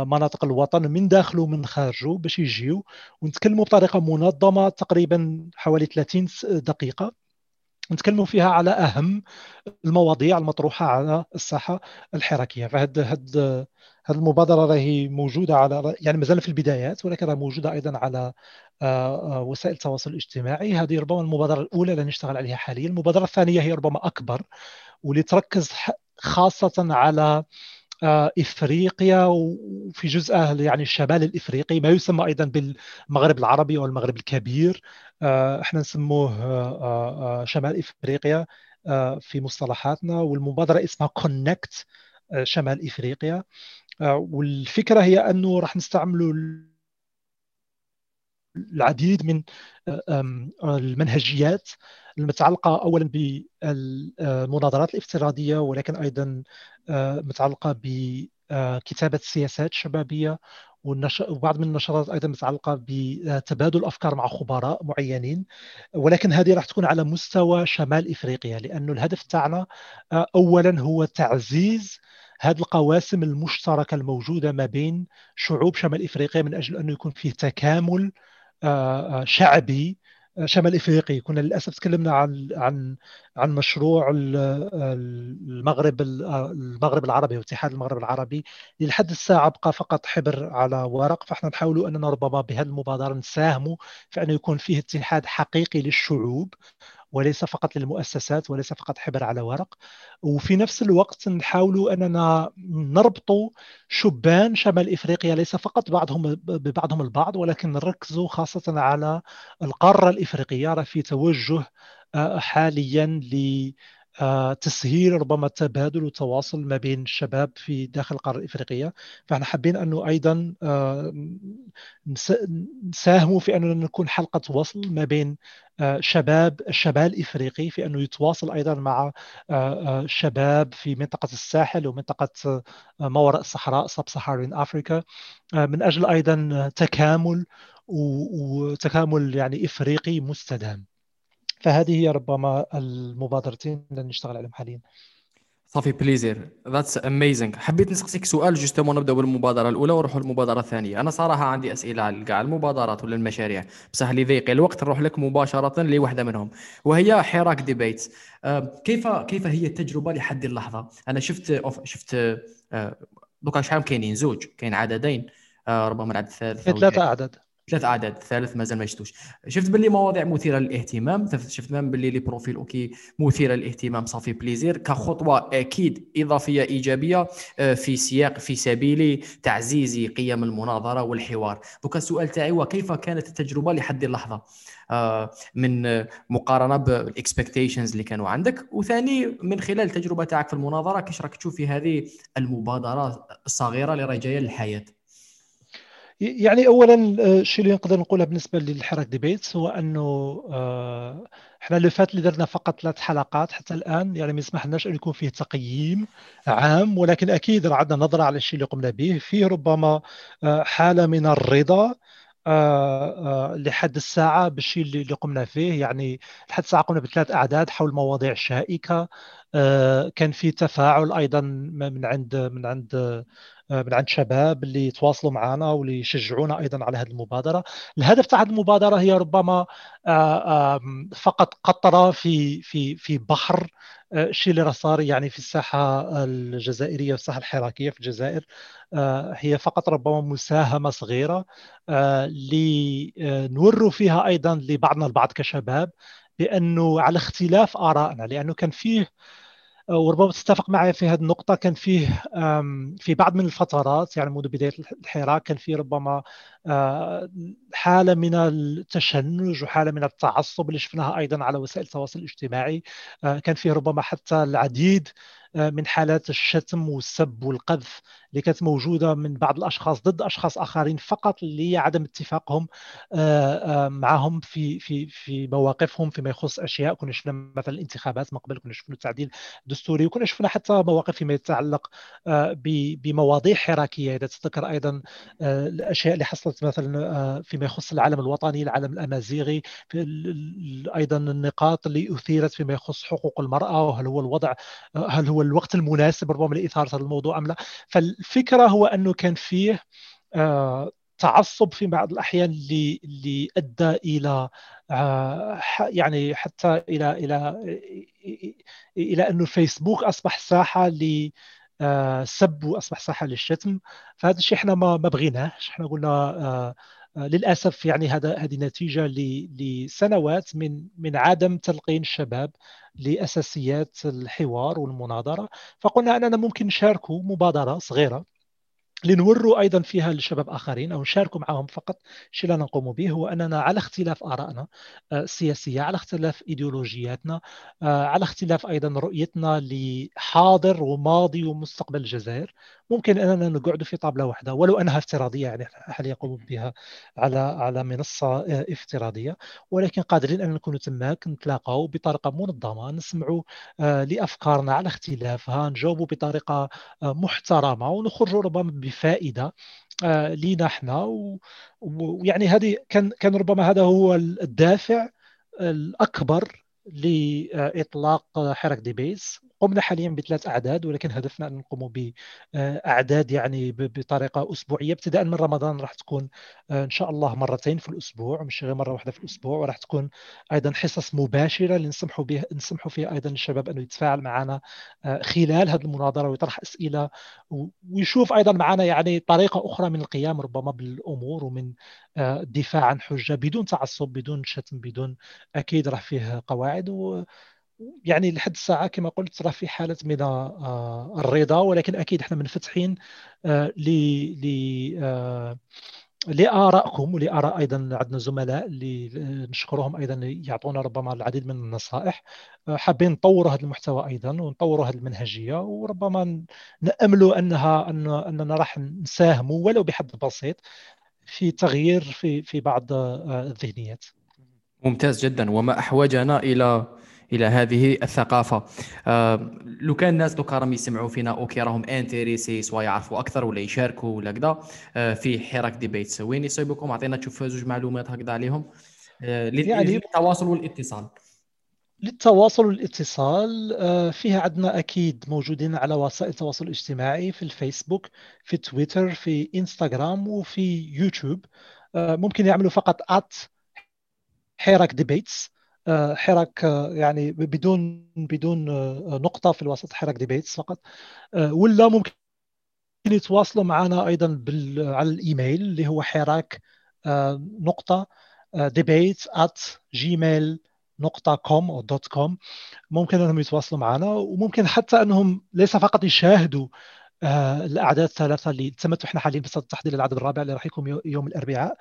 مناطق الوطن من داخله ومن خارجه باش يجيو ونتكلموا بطريقة منظمة تقريبا حوالي 30 دقيقة. نتكلموا فيها على أهم المواضيع المطروحة على الساحه الحراكية. فهاد هاد هاد المبادرة راهي موجودة على يعني مازال في البدايات ولكن راهي موجودة أيضا على آه، آه، وسائل التواصل الاجتماعي. هذه ربما المبادرة الأولى اللي نشتغل عليها حاليا. المبادرة الثانية هي ربما أكبر واللي تركز خاصة على آه، إفريقيا وفي جزء يعني الشمال الإفريقي ما يسمى أيضا بالمغرب العربي أو المغرب الكبير إحنا نسموه شمال إفريقيا في مصطلحاتنا. والمبادرة اسمها كونكت شمال إفريقيا. والفكرة هي أنه راح نستعملوا العديد من المنهجيات المتعلقة أولا بالمناظرات الافتراضية ولكن أيضا آه، متعلقة بكتابة سياسات شبابية وبعض من النشاطات أيضا متعلقة بتبادل أفكار مع خبراء معينين. ولكن هذه راح تكون على مستوى شمال إفريقيا لأنه الهدف تاعنا آه، اولا هو تعزيز هذه القواسم المشتركة الموجودة ما بين شعوب شمال إفريقيا من أجل انه يكون فيه تكامل آه، آه، شعبي آه، شمال إفريقي. كنا للأسف تكلمنا عن عن عن مشروع المغرب المغرب العربي واتحاد المغرب العربي. لحد الساعة بقى فقط حبر على ورق فإحنا نحاول أننا ربما بهذه المبادره نساهموا في انه يكون فيه اتحاد حقيقي للشعوب. وليس فقط للمؤسسات وليس فقط حبر على ورق. وفي نفس الوقت نحاول أننا نربط شبان شمال إفريقيا ليس فقط بعضهم ببعضهم البعض ولكن نركزوا خاصة على القارة الإفريقية في توجه آه، حاليا ل آه، تسهيل ربما التبادل والتواصل ما بين الشباب في داخل القارة الإفريقية. فإحنا حابين أنه أيضا آه، نساهموا في أننا نكون حلقة وصل ما بين شباب الشمال الافريقي في أنه يتواصل أيضا مع شباب في منطقة الساحل ومنطقة ما وراء الصحراء سب سهارين افريكا من أجل أيضا تكامل وتكامل يعني إفريقي مستدام. فهذه هي ربما المبادرتين اللي نشتغل عليهم حاليا. ça fait plaisir. that's amazing حبيت نسقسيك سؤال justement نبداو بالمبادرة الأولى ونروحوا للمبادرة الثانية. أنا صراحة عندي أسئلة على كاع المبادرات ولا المشاريع؟ بصح لضيق الوقت نروح لك مباشرة لواحده منهم. وهي حراك debate كيف كيف هي التجربة لحد اللحظة؟ أنا شفت شفت أه، دوكا شحال كاينين؟ زوج. كاين عددين. أه، ربما العدد الثالث ثلاثة اعداد ثلاث أعداد الثالث مازال ما شفتوش. شفت باللي مواضيع مثيرة للاهتمام شفت même باللي les profils okay مثيرة للاهتمام ça fait plaisir كخطوة أكيد إضافية إيجابية آه، في سياق في سبيل تعزيز قيم المناظرة والحوار. دوكا السؤال تاعي هو كيف كانت التجربة لحد اللحظة؟ آه، من مقارنة بال expectations اللي كانوا عندك وثاني من خلال التجربه تاعك في المناظرة كيفاش راك تشوف في هذه المبادرة الصغيرة اللي راهي جاية للحياة؟ يعني اولا آه، الشيء اللي نقدر نقولها بالنسبة للحراك ديبيت هو أنه آه، إحنا اللي فات اللي درنا فقط ثلاث حلقات حتى الآن يعني ما يسمحلناش أن يكون فيه تقييم عام ولكن أكيد عندنا نظرة على الشيء اللي قمنا به. فيه ربما آه، حالة من الرضا لحد الساعة بالشيء اللي قمنا فيه. يعني لحد الساعة قمنا بثلاث أعداد حول مواضيع شائكة كان في تفاعل أيضا من عند من عند آه، من عند شباب اللي يتواصلوا معنا واللي يشجعونا أيضا على هذه المبادرة. الهدف تاع هذه المبادرة هي ربما آه، فقط قطره في في في بحر آه، الشيء اللي صار يعني في الساحة الجزائرية والساحة الحراكية في الجزائر. هي فقط ربما مساهمة صغيرة لنوروا فيها أيضا لبعضنا البعض كشباب بأنه على اختلاف آرائنا لأنه كان فيه وربما تتفق معي في هذه النقطة. كان فيه في بعض من الفترات يعني منذ بداية الحراك كان في ربما آه، حالة من التشنج وحالة من التعصب اللي شفناها أيضا على وسائل التواصل الاجتماعي. آه، كان فيه ربما حتى العديد من حالات الشتم والسب والقذف اللي كانت موجودة من بعض الأشخاص ضد أشخاص آخرين فقط لعدم اتفاقهم آه، آه، معهم في في في مواقفهم فيما يخص أشياء كنا شفنا مثلا الانتخابات من قبل كنا شفنا التعديل الدستوري وكنا شفنا حتى مواقف فيما يتعلق بمواضيع حراكية. إذا تذكر أيضا الأشياء اللي حصلت مثلا فيما يخص العالم الوطني العالم الأمازيغي أيضا النقاط اللي أثيرت فيما يخص حقوق المرأة وهل هو الوضع هل هو الوقت المناسب ربما لإثارة هذا الموضوع أم لا. فالفكرة هو أنه كان فيه آه، تعصب في بعض الأحيان اللي أدى إلى آه، يعني حتى إلى إلى إلى أنه فيسبوك أصبح ساحة ل سب وأصبح ساحة للشتم. فهذا الشيء إحنا ما بغيناش إحنا قلنا آه، للأسف يعني هذا هذه نتيجة لسنوات من من عدم تلقين الشباب لأساسيات الحوار والمناظرة. فقلنا أننا ممكن نشاركوا مبادرة صغيرة لنوروا أيضا فيها لشباب آخرين أو نشاركوا معهم فقط. الشيء اللي نقوم به هو أننا على اختلاف آرائنا آه، السياسيه على اختلاف إيديولوجياتنا آه، على اختلاف أيضا رؤيتنا لحاضر وماضي ومستقبل الجزائر. ممكن اننا نقعد في طاوله واحدة ولو أنها افتراضية يعني حاليا يقوم بها على على منصة آه، افتراضية؟ ولكن قادرين أن نكون تماك نتلاقاو بطريقة منظمة نسمعوا لأفكارنا على اختلافها نجاوبوا بطريقة محترمة ونخرجوا ربما بفائدة آه، لينا إحنا ويعني هذه كان كان ربما هذا هو الدافع الأكبر لإطلاق حرك ديبيز. قمنا حاليا بثلاث أعداد ولكن هدفنا أن نقوم بأعداد يعني بطريقة أسبوعية. ابتداء من رمضان راح تكون آه، إن شاء الله مرتين في الأسبوع مش غير مرة واحدة في الأسبوع. وراح تكون أيضا حصص مباشرة اللي نسمحوا نسمحوا فيها أيضا للشباب انه يتفاعل معنا آه، خلال هذه المناظرة ويطرح أسئلة ويشوف أيضا معنا يعني طريقة أخرى من القيام ربما بالأمور ومن آه، الدفاع عن حجة بدون تعصب بدون شتم بدون أكيد راح فيه قواعد و يعني لحد الساعة كما قلت راه في حالة من آه، الرضا ولكن أكيد إحنا منفتحين آه، ل ل لآرائكم ولآراء أيضا عندنا زملاء اللي نشكرهم أيضا يعطونا ربما العديد من النصائح. حابين نطوروا هذا المحتوى أيضا ونطوروا هذه المنهجية وربما نأملوا أنها أن أننا راح نساهموا ولو بحد بسيط. في تغيير في في بعض آه، الذهنيات. ممتاز جدا. وما أحوجنا إلى إلى هذه الثقافة. آه لو كان الناس دوكا راهم يسمعوا فينا okay راهم intéressés سواء يعرفوا أكثر ولا يشاركوا ولا كذا آه في حراك debates وين يصيبكم أعطينا تشوف زوج معلومات هكذا عليهم. آه يعني التواصل والاتصال. للتواصل والاتصال آه، فيها عندنا أكيد موجودين على وسائل التواصل الاجتماعي في الفيسبوك في تويتر في إنستغرام وفي يوتيوب. آه، ممكن يعملوا فقط at حراك debates آه، حراك يعني بدون بدون نقطة في الوسط حراك debates فقط. ولا ممكن يتواصلوا معنا أيضا بال... على الإيميل اللي هو حراك نقطة debates at Gmail نقطة com أو dot com ممكن أنهم يتواصلوا معنا وممكن حتى أنهم ليس فقط يشاهدوا آه الأعداد الثلاثة اللي تمت إحنا حاليا بصدد تحضير العدد الرابع اللي راح يكون يوم الأربعاء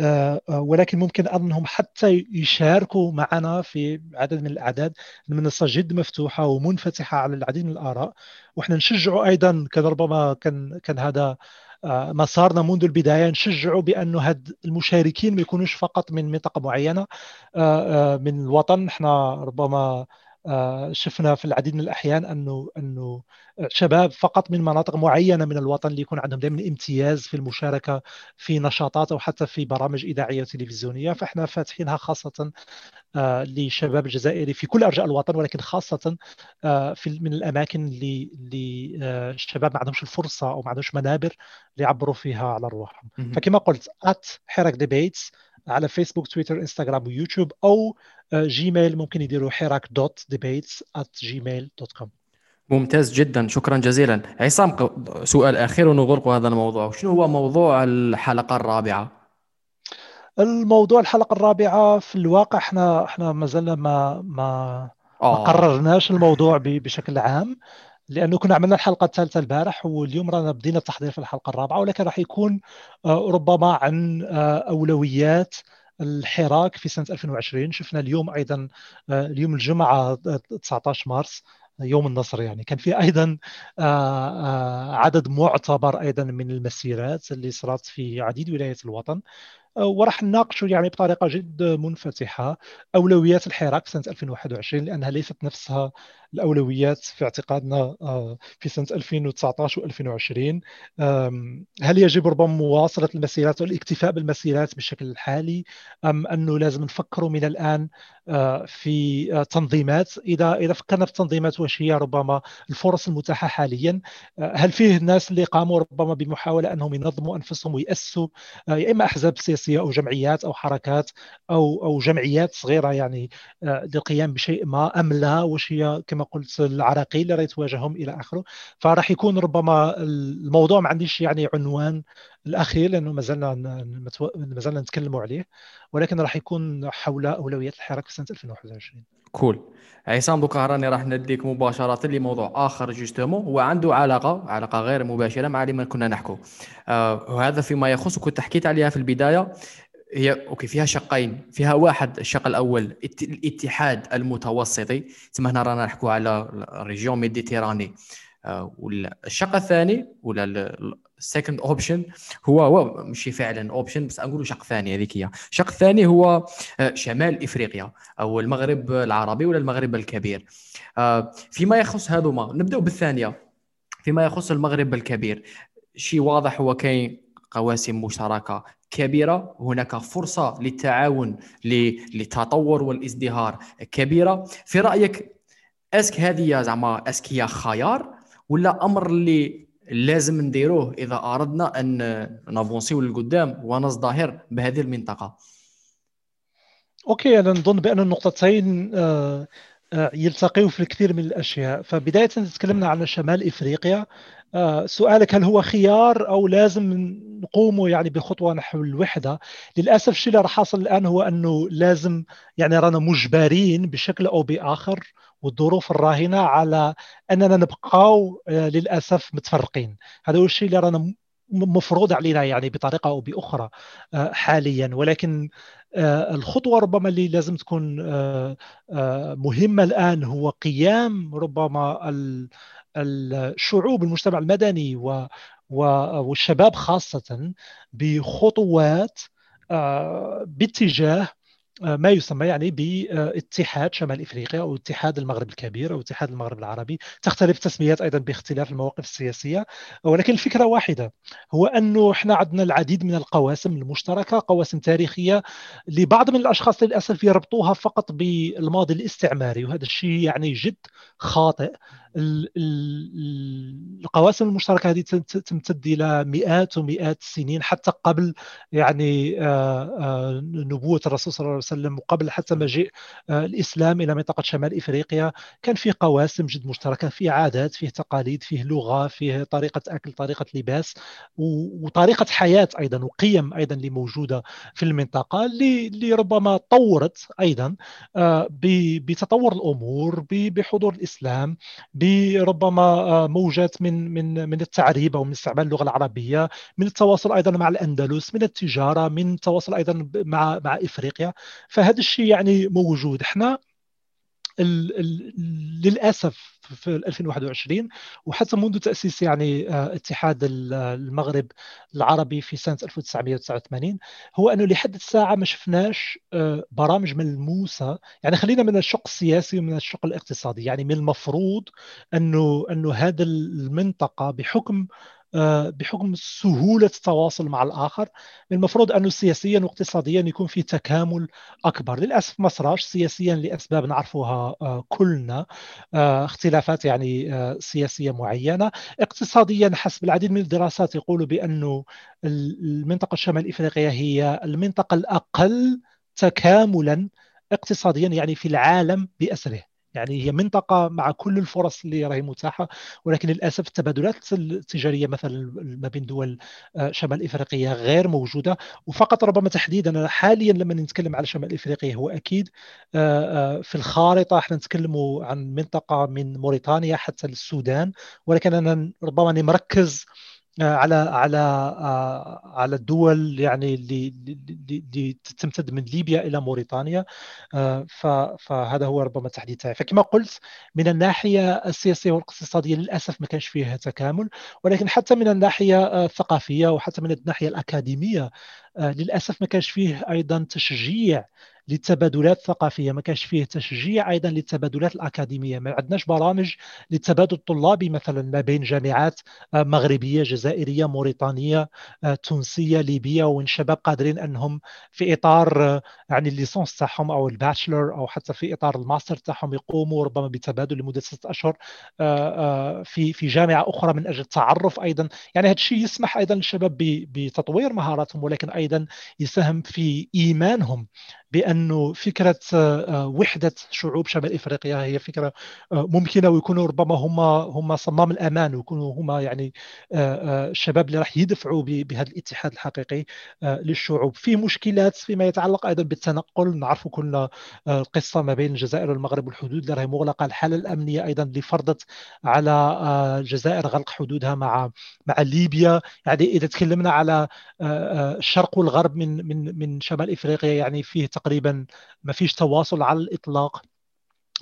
آه آه ولكن ممكن أنهم حتى يشاركوا معنا في عدد من الأعداد المنصه جد مفتوحة ومنفتحة على العديد من الآراء وإحنا نشجعوا أيضا كان ربما كان كان هذا مسارنا منذ البداية نشجعوا بانه هاد المشاركين ما يكونوش فقط من منطقة معينة من الوطن. إحنا ربما شفنا في العديد من الأحيان أنه أنه شباب فقط من مناطق معينة من الوطن اللي يكون عندهم دائما امتياز في المشاركة في نشاطات أو حتى في برامج إذاعية وتلفزيونية. فإحنا فاتحينها خاصة آه، للشباب الجزائري في كل أرجاء الوطن ولكن خاصة آه، في من الأماكن اللي اللي آه، الشباب ما عندهمش الفرصة أو ما عندهمش منابر ليعبروا فيها على ارواحهم فكما قلت at حراك debates على فيسبوك تويتر إنستغرام ويوتيوب أو Gmail. ممكن يديروا حراك dot debates at Gmail dot com ممتاز جدا. شكرا جزيلا. عصام سؤال أخير ونغلق هذا الموضوع. شنو هو موضوع الحلقة الرابعة؟ الموضوع الحلقة الرابعة في الواقع إحنا إحنا ما زلنا ما ما, ما قررناش الموضوع بشكل عام. لأنه كنا عملنا الحلقة الثالثة البارح واليوم رانا بدينا التحضير في الحلقة الرابعة ولكن راح يكون آه، ربما عن آه، أولويات الحراك في سنة 2020 شفنا اليوم أيضا آه، اليوم الجمعة 19 مارس يوم النصر يعني. كان في أيضا عدد معتبر أيضا من المسيرات اللي صارت في عديد ولايات الوطن. وراح نناقشوا يعني بطريقة جد منفتحة أولويات الحراك سنة 2021 لأنها ليست نفسها الأولويات في اعتقادنا آه، في سنة 2019 و2020 هل يجب ربما مواصلة المسيرات والاكتفاء بالمسيرات بالشكل الحالي أم أنه لازم نفكروا من الآن آه، في آه، تنظيمات؟ إذا إذا فكرنا في التنظيمات واش هي ربما الفرص المتاحة حاليا هل فيه الناس اللي قاموا ربما بمحاولة أنهم ينظموا أنفسهم ويأسسوا يا إما أحزاب سياسية أو جمعيات أو حركات أو أو جمعيات صغيرة يعني للقيام بشيء ما أم لا؟ واش هي كما قلت العراقيل اللي راهي تواجههم إلى آخره. فراح يكون ربما الموضوع ما عنديش يعني عنوان الأخير لأنه ما زلنا ما زلنا نتكلموا عليه. ولكن راح يكون حول اولويات الحراك في سنة 2021 cool. عصام دوكا راني راح نديك مباشرة لموضوع آخر justement هو عنده علاقة علاقة غير مباشرة مع اللي كنا نحكوا آه وهذا فيما يخص كنت حكيت عليها في البداية. هي okay فيها شقين. فيها واحد الشق الأول الاتحاد المتوسطي. تما هنا رانا نحكوا على ال région méditerranée. آه، والشق الثاني ولا ال second option هو هو ماشي فعلا option بس نقولوا شق ثاني هذيك هي. الشق الثاني هو آه، شمال إفريقيا أو المغرب العربي ولا المغرب الكبير. آه، فيما يخص هذوما نبداو بالثانية. فيما يخص المغرب الكبير شيء واضح هو كاين قواسم مشتركة كبيرة. هناك فرصة للتعاون للتطور والازدهار كبيرة. في رأيك أسك هذه زعما أسك هي خيار ولا أمر اللي لازم نديروه إذا أردنا أن نافونسيو للقدام ونزدهر بهذه المنطقة؟ أوكي أنا نظن بأن النقطتين آه، آه، يلتقيوا في الكثير من الأشياء. فبداية تكلمنا عن شمال إفريقيا. سؤالك هل هو خيار أو لازم نقوم يعني بخطوة نحو الوحدة؟ للأسف الشيء اللي راح حاصل الآن هو أنه لازم يعني رانا مجبرين بشكل أو بآخر والظروف الراهنة على أننا نبقاو آه، للأسف متفرقين. هذا هو الشيء اللي رانا مفروض علينا يعني بطريقة أو بأخرى آه، حاليا. ولكن الخطوة ربما اللي لازم تكون مهمة الآن هو قيام ربما الشعوب المجتمع المدني والشباب خاصة بخطوات آه، باتجاه آه، ما يسمى يعني باتحاد شمال إفريقيا أو اتحاد المغرب الكبير أو اتحاد المغرب العربي. تختلف التسميات أيضا باختلاف المواقف السياسية. ولكن الفكرة واحدة هو انه إحنا عندنا العديد من القواسم المشتركة قواسم تاريخية لبعض من الأشخاص للأسف يربطوها فقط بالماضي الاستعماري. وهذا الشيء يعني جد خاطئ. القواسم المشتركة هذه تمتد إلى مئات ومئات السنين حتى قبل يعني آه، آه، نبوة الرسول صلى الله عليه وسلم وقبل حتى مجيء آه، الإسلام إلى منطقة شمال إفريقيا. كان في قواسم جد مشتركة في عادات فيه تقاليد فيه لغة فيه طريقة أكل طريقة لباس وطريقة حياة أيضا وقيم أيضا اللي موجودة في المنطقة اللي اللي ربما طورت أيضا بتطور الأمور بحضور الإسلام بربما آه، موجات من من من التعريب أو من استعمال اللغة العربية من التواصل أيضا مع الأندلس من التجارة من التواصل أيضا مع مع إفريقيا. فهذا الشيء يعني موجود. إحنا للأسف في 2021 وحتى منذ تأسيس يعني آه، اتحاد المغرب العربي في سنة 1989 هو أنه لحد الساعة ما شفناش آه، برامج ملموسة يعني خلينا من الشق السياسي ومن الشق الاقتصادي. يعني من المفروض أنه أنه هذه المنطقة بحكم بحكم سهولة التواصل مع الآخر المفروض أنه سياسيا واقتصاديا يكون في تكامل أكبر. للأسف ما صراش سياسيا لأسباب نعرفها آه، كلنا. آه، اختلافات يعني سياسية معينة. اقتصاديا حسب العديد من الدراسات يقولوا بأنه المنطقة الشمال الإفريقية هي المنطقة الأقل تكاملا اقتصاديا يعني في العالم بأسره. يعني هي منطقة مع كل الفرص اللي راهي متاحة ولكن للأسف التبادلات التجارية مثلا ما بين دول آه، شمال إفريقيا غير موجودة. وفقط ربما تحديدا حاليا لما نتكلم على شمال إفريقيا هو أكيد آه، آه، في الخارطة إحنا نتكلم عن منطقة من موريتانيا حتى السودان ولكن أنا ربما مركز على على على الدول يعني اللي اللي تمتد من ليبيا إلى موريتانيا فهذا هو ربما التحديد تاعي. فكما قلت من الناحية السياسية والاقتصادية للأسف ما كانش فيه تكامل ولكن حتى من الناحية الثقافية وحتى من الناحية الأكاديمية للأسف ما كانش فيه أيضا تشجيع للتبادلات الثقافية. ما كانش فيه تشجيع أيضا للتبادلات الأكاديمية. ما عندناش برامج للتبادل الطلابي مثلا ما بين جامعات آه، مغربية جزائرية موريتانيه آه، تونسية ليبية وين شباب قادرين أنهم في إطار آه، يعني ال licence تاعهم أو ال bachelor أو حتى في إطار الماستر تاعهم يقوموا ربما بتبادل لمدة ستة أشهر في في جامعة أخرى من أجل التعرف أيضا. يعني هذا الشيء يسمح أيضا للشباب بتطوير مهاراتهم ولكن أيضا يساهم في إيمانهم بانه فكرة آه، وحدة شعوب شمال إفريقيا هي فكرة آه، ممكنة ويكونوا ربما هم هم صمام الأمان ويكونوا هم يعني آه، الشباب اللي راح يدفعوا بهذا الاتحاد الحقيقي للشعوب. في مشكلات فيما يتعلق أيضا بالتنقل. نعرف كلنا القصة ما بين الجزائر والمغرب والحدود اللي راهي مغلقة الحالة الأمنية أيضا اللي فرضت على الجزائر غلق حدودها مع مع ليبيا. يعني إذا تكلمنا على الشرق والغرب من من من شمال إفريقيا يعني فيه تقريبا ما فيش تواصل على الإطلاق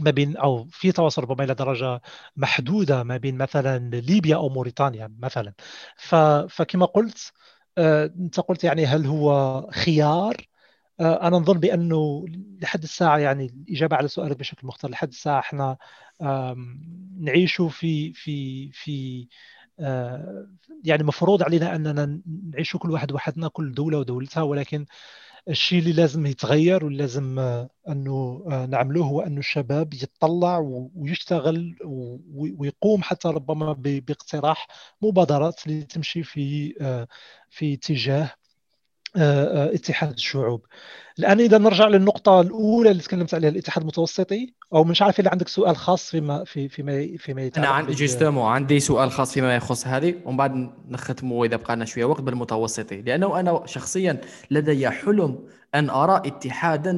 ما بين أو في تواصل ربما إلى درجة محدودة ما بين مثلا ليبيا أو موريتانيا مثلا. فكما قلت آه، أنت قلت يعني هل هو خيار؟ آه، أنا نظن بأنه لحد الساعة يعني الإجابة على سؤالك بشكل مختصر لحد الساعة إحنا نعيش في في في آه، يعني مفروض علينا أننا نعيش كل واحد وحدنا كل دولة ودولتها ولكن الشيء اللي لازم يتغير واللي لازم آه، أنه آه، نعملوه هو أنه الشباب يتطلع ويشتغل ويقوم حتى ربما باقتراح مبادرات اللي تمشي في آه، في اتجاه اتحاد الشعوب. الآن إذا نرجع للنقطة الأولى اللي تكلمت عليها الاتحاد المتوسطي أو مش عارف إذا عندك سؤال خاص فيما في فيما فيما يتعلق أنا عندي جوستومون عندي سؤال خاص فيما يخص هذه ومن بعد نختموا إذا بقى لنا شوية. وقت بالمتوسطي لأنه أنا شخصيا لدي حلم أن أرى اتحادا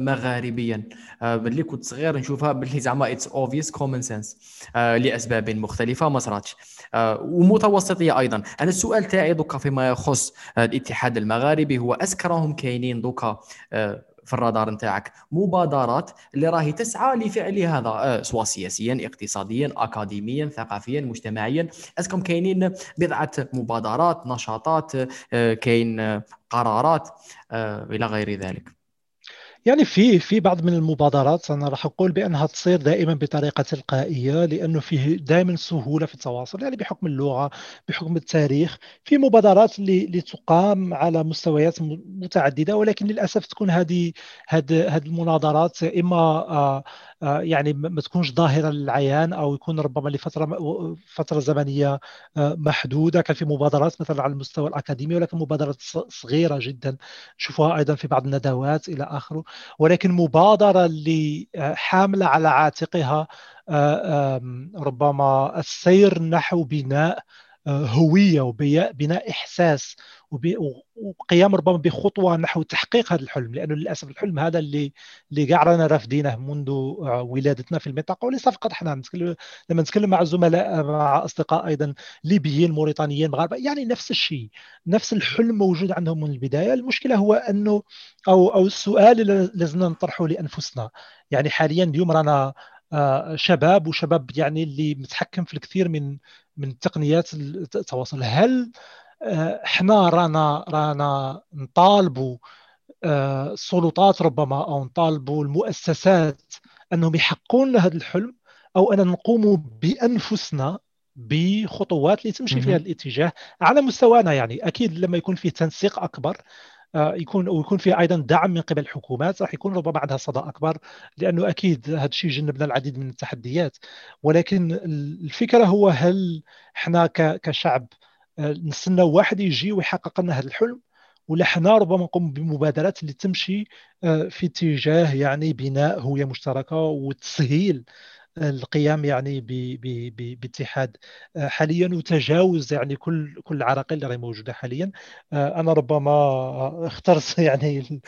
مغاربيا. آه، ملي كنت صغير نشوفها باللي زعما it's obvious common sense لأسباب مختلفة ما صراتش. آه، ومتوسطية أيضا. أنا السؤال تاعي دوكا فيما يخص الاتحاد المغاربي هو est-ce que راهم كاينين دوكا آه، في الرادار نتاعك. مبادرات اللي راهي تسعى لفعل هذا آه، سواء سياسيا اقتصاديا اكاديميا ثقافيا مجتمعيا. أسكم كاينين بضعة مبادرات نشاطات كاين قرارات إلى غير ذلك. يعني في في بعض من المبادرات أنا راح أقول بأنها تصير دائما بطريقة تلقائية لأنه فيه دائما سهولة في التواصل يعني بحكم اللغة بحكم التاريخ في مبادرات اللي تقام على مستويات متعددة ولكن للأسف تكون هذه هذه المناظرات إما آه، يعني ما تكونش ظاهرة للعيان أو يكون ربما لفترة فترة زمنية آه، محدودة. كان في مبادرات مثلا على المستوى الأكاديمي ولكن مبادرات صغيرة جدا. نشوفها أيضا في بعض الندوات إلى آخره. ولكن مبادرة اللي آه، حاملة على عاتقها ربما السير نحو بناء هوية وبناء إحساس وقيام ربما بخطوة نحو تحقيق هذا الحلم. لأنه للأسف الحلم هذا اللي اللي كاع رانا رافدينه منذ ولادتنا في المنطقة. وليس فقط نتكلم لما نتكلم مع زملاء مع أصدقاء أيضا ليبيين موريتانيين مغاربة يعني نفس الشيء. نفس الحلم موجود عندهم من البداية. المشكلة هو أنه أو أو السؤال اللي لازمنا نطرحه لأنفسنا. يعني حاليا اليوم رانا آه، شباب وشباب يعني اللي متحكم في الكثير من من تقنيات التواصل. هل آه، إحنا رانا رانا نطالبوا آه، السلطات ربما أو نطالبوا المؤسسات أنهم يحققون لنا هذا الحلم أو أن نقوم بأنفسنا بخطوات اللي تمشي في هذا الاتجاه على مستوانا؟ يعني أكيد لما يكون فيه تنسيق أكبر آه، يكون ويكون فيه أيضا دعم من قبل الحكومات راح يكون ربما عندها صدى أكبر لأنه أكيد هذا الشيء جنبنا العديد من التحديات. ولكن الفكرة هو هل إحنا كشعب آه، نستنى واحد يجي ويحقق لنا هذا الحلم ولا حنا ربما نقوم بمبادرات اللي تمشي آه، في اتجاه يعني بناء هوية مشتركة وتسهيل القيام يعني باتحاد. آه، حاليا وتجاوز يعني كل كل العراقيل اللي راهي موجودة حاليا. آه، أنا ربما اخترت يعني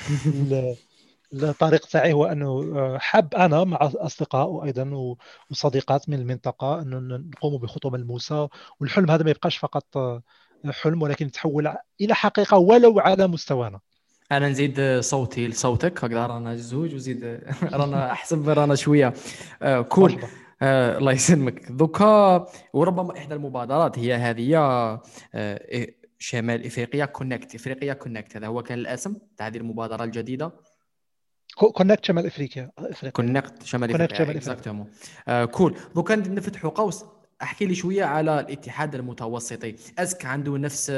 الطريق تاعي هو أنه آه، حاب أنا مع أصدقاء وأيضا وصديقات من المنطقة انه نقوم بخطوه ملموسه والحلم هذا ما يبقاش فقط حلم ولكن يتحول إلى حقيقة ولو على مستوانا. أنا نزيد صوتي لصوتك هكذا رانا زوج وزيد رانا أحسب رانا شوية. آه cool. آه الله يسلمك. دوكا وربما إحدى المبادرات هي هذه آه شمال إفريقيا Connect إفريقيا Connect هذا هو كان الأسم تاع هذه المبادرة الجديدة. Connect شمال إفريقيا Connect شمال إفريقيا exactement cool. دوكا نفتحوا قوس أحكي لي شوية على الاتحاد المتوسطي. est-ce que عنده نفس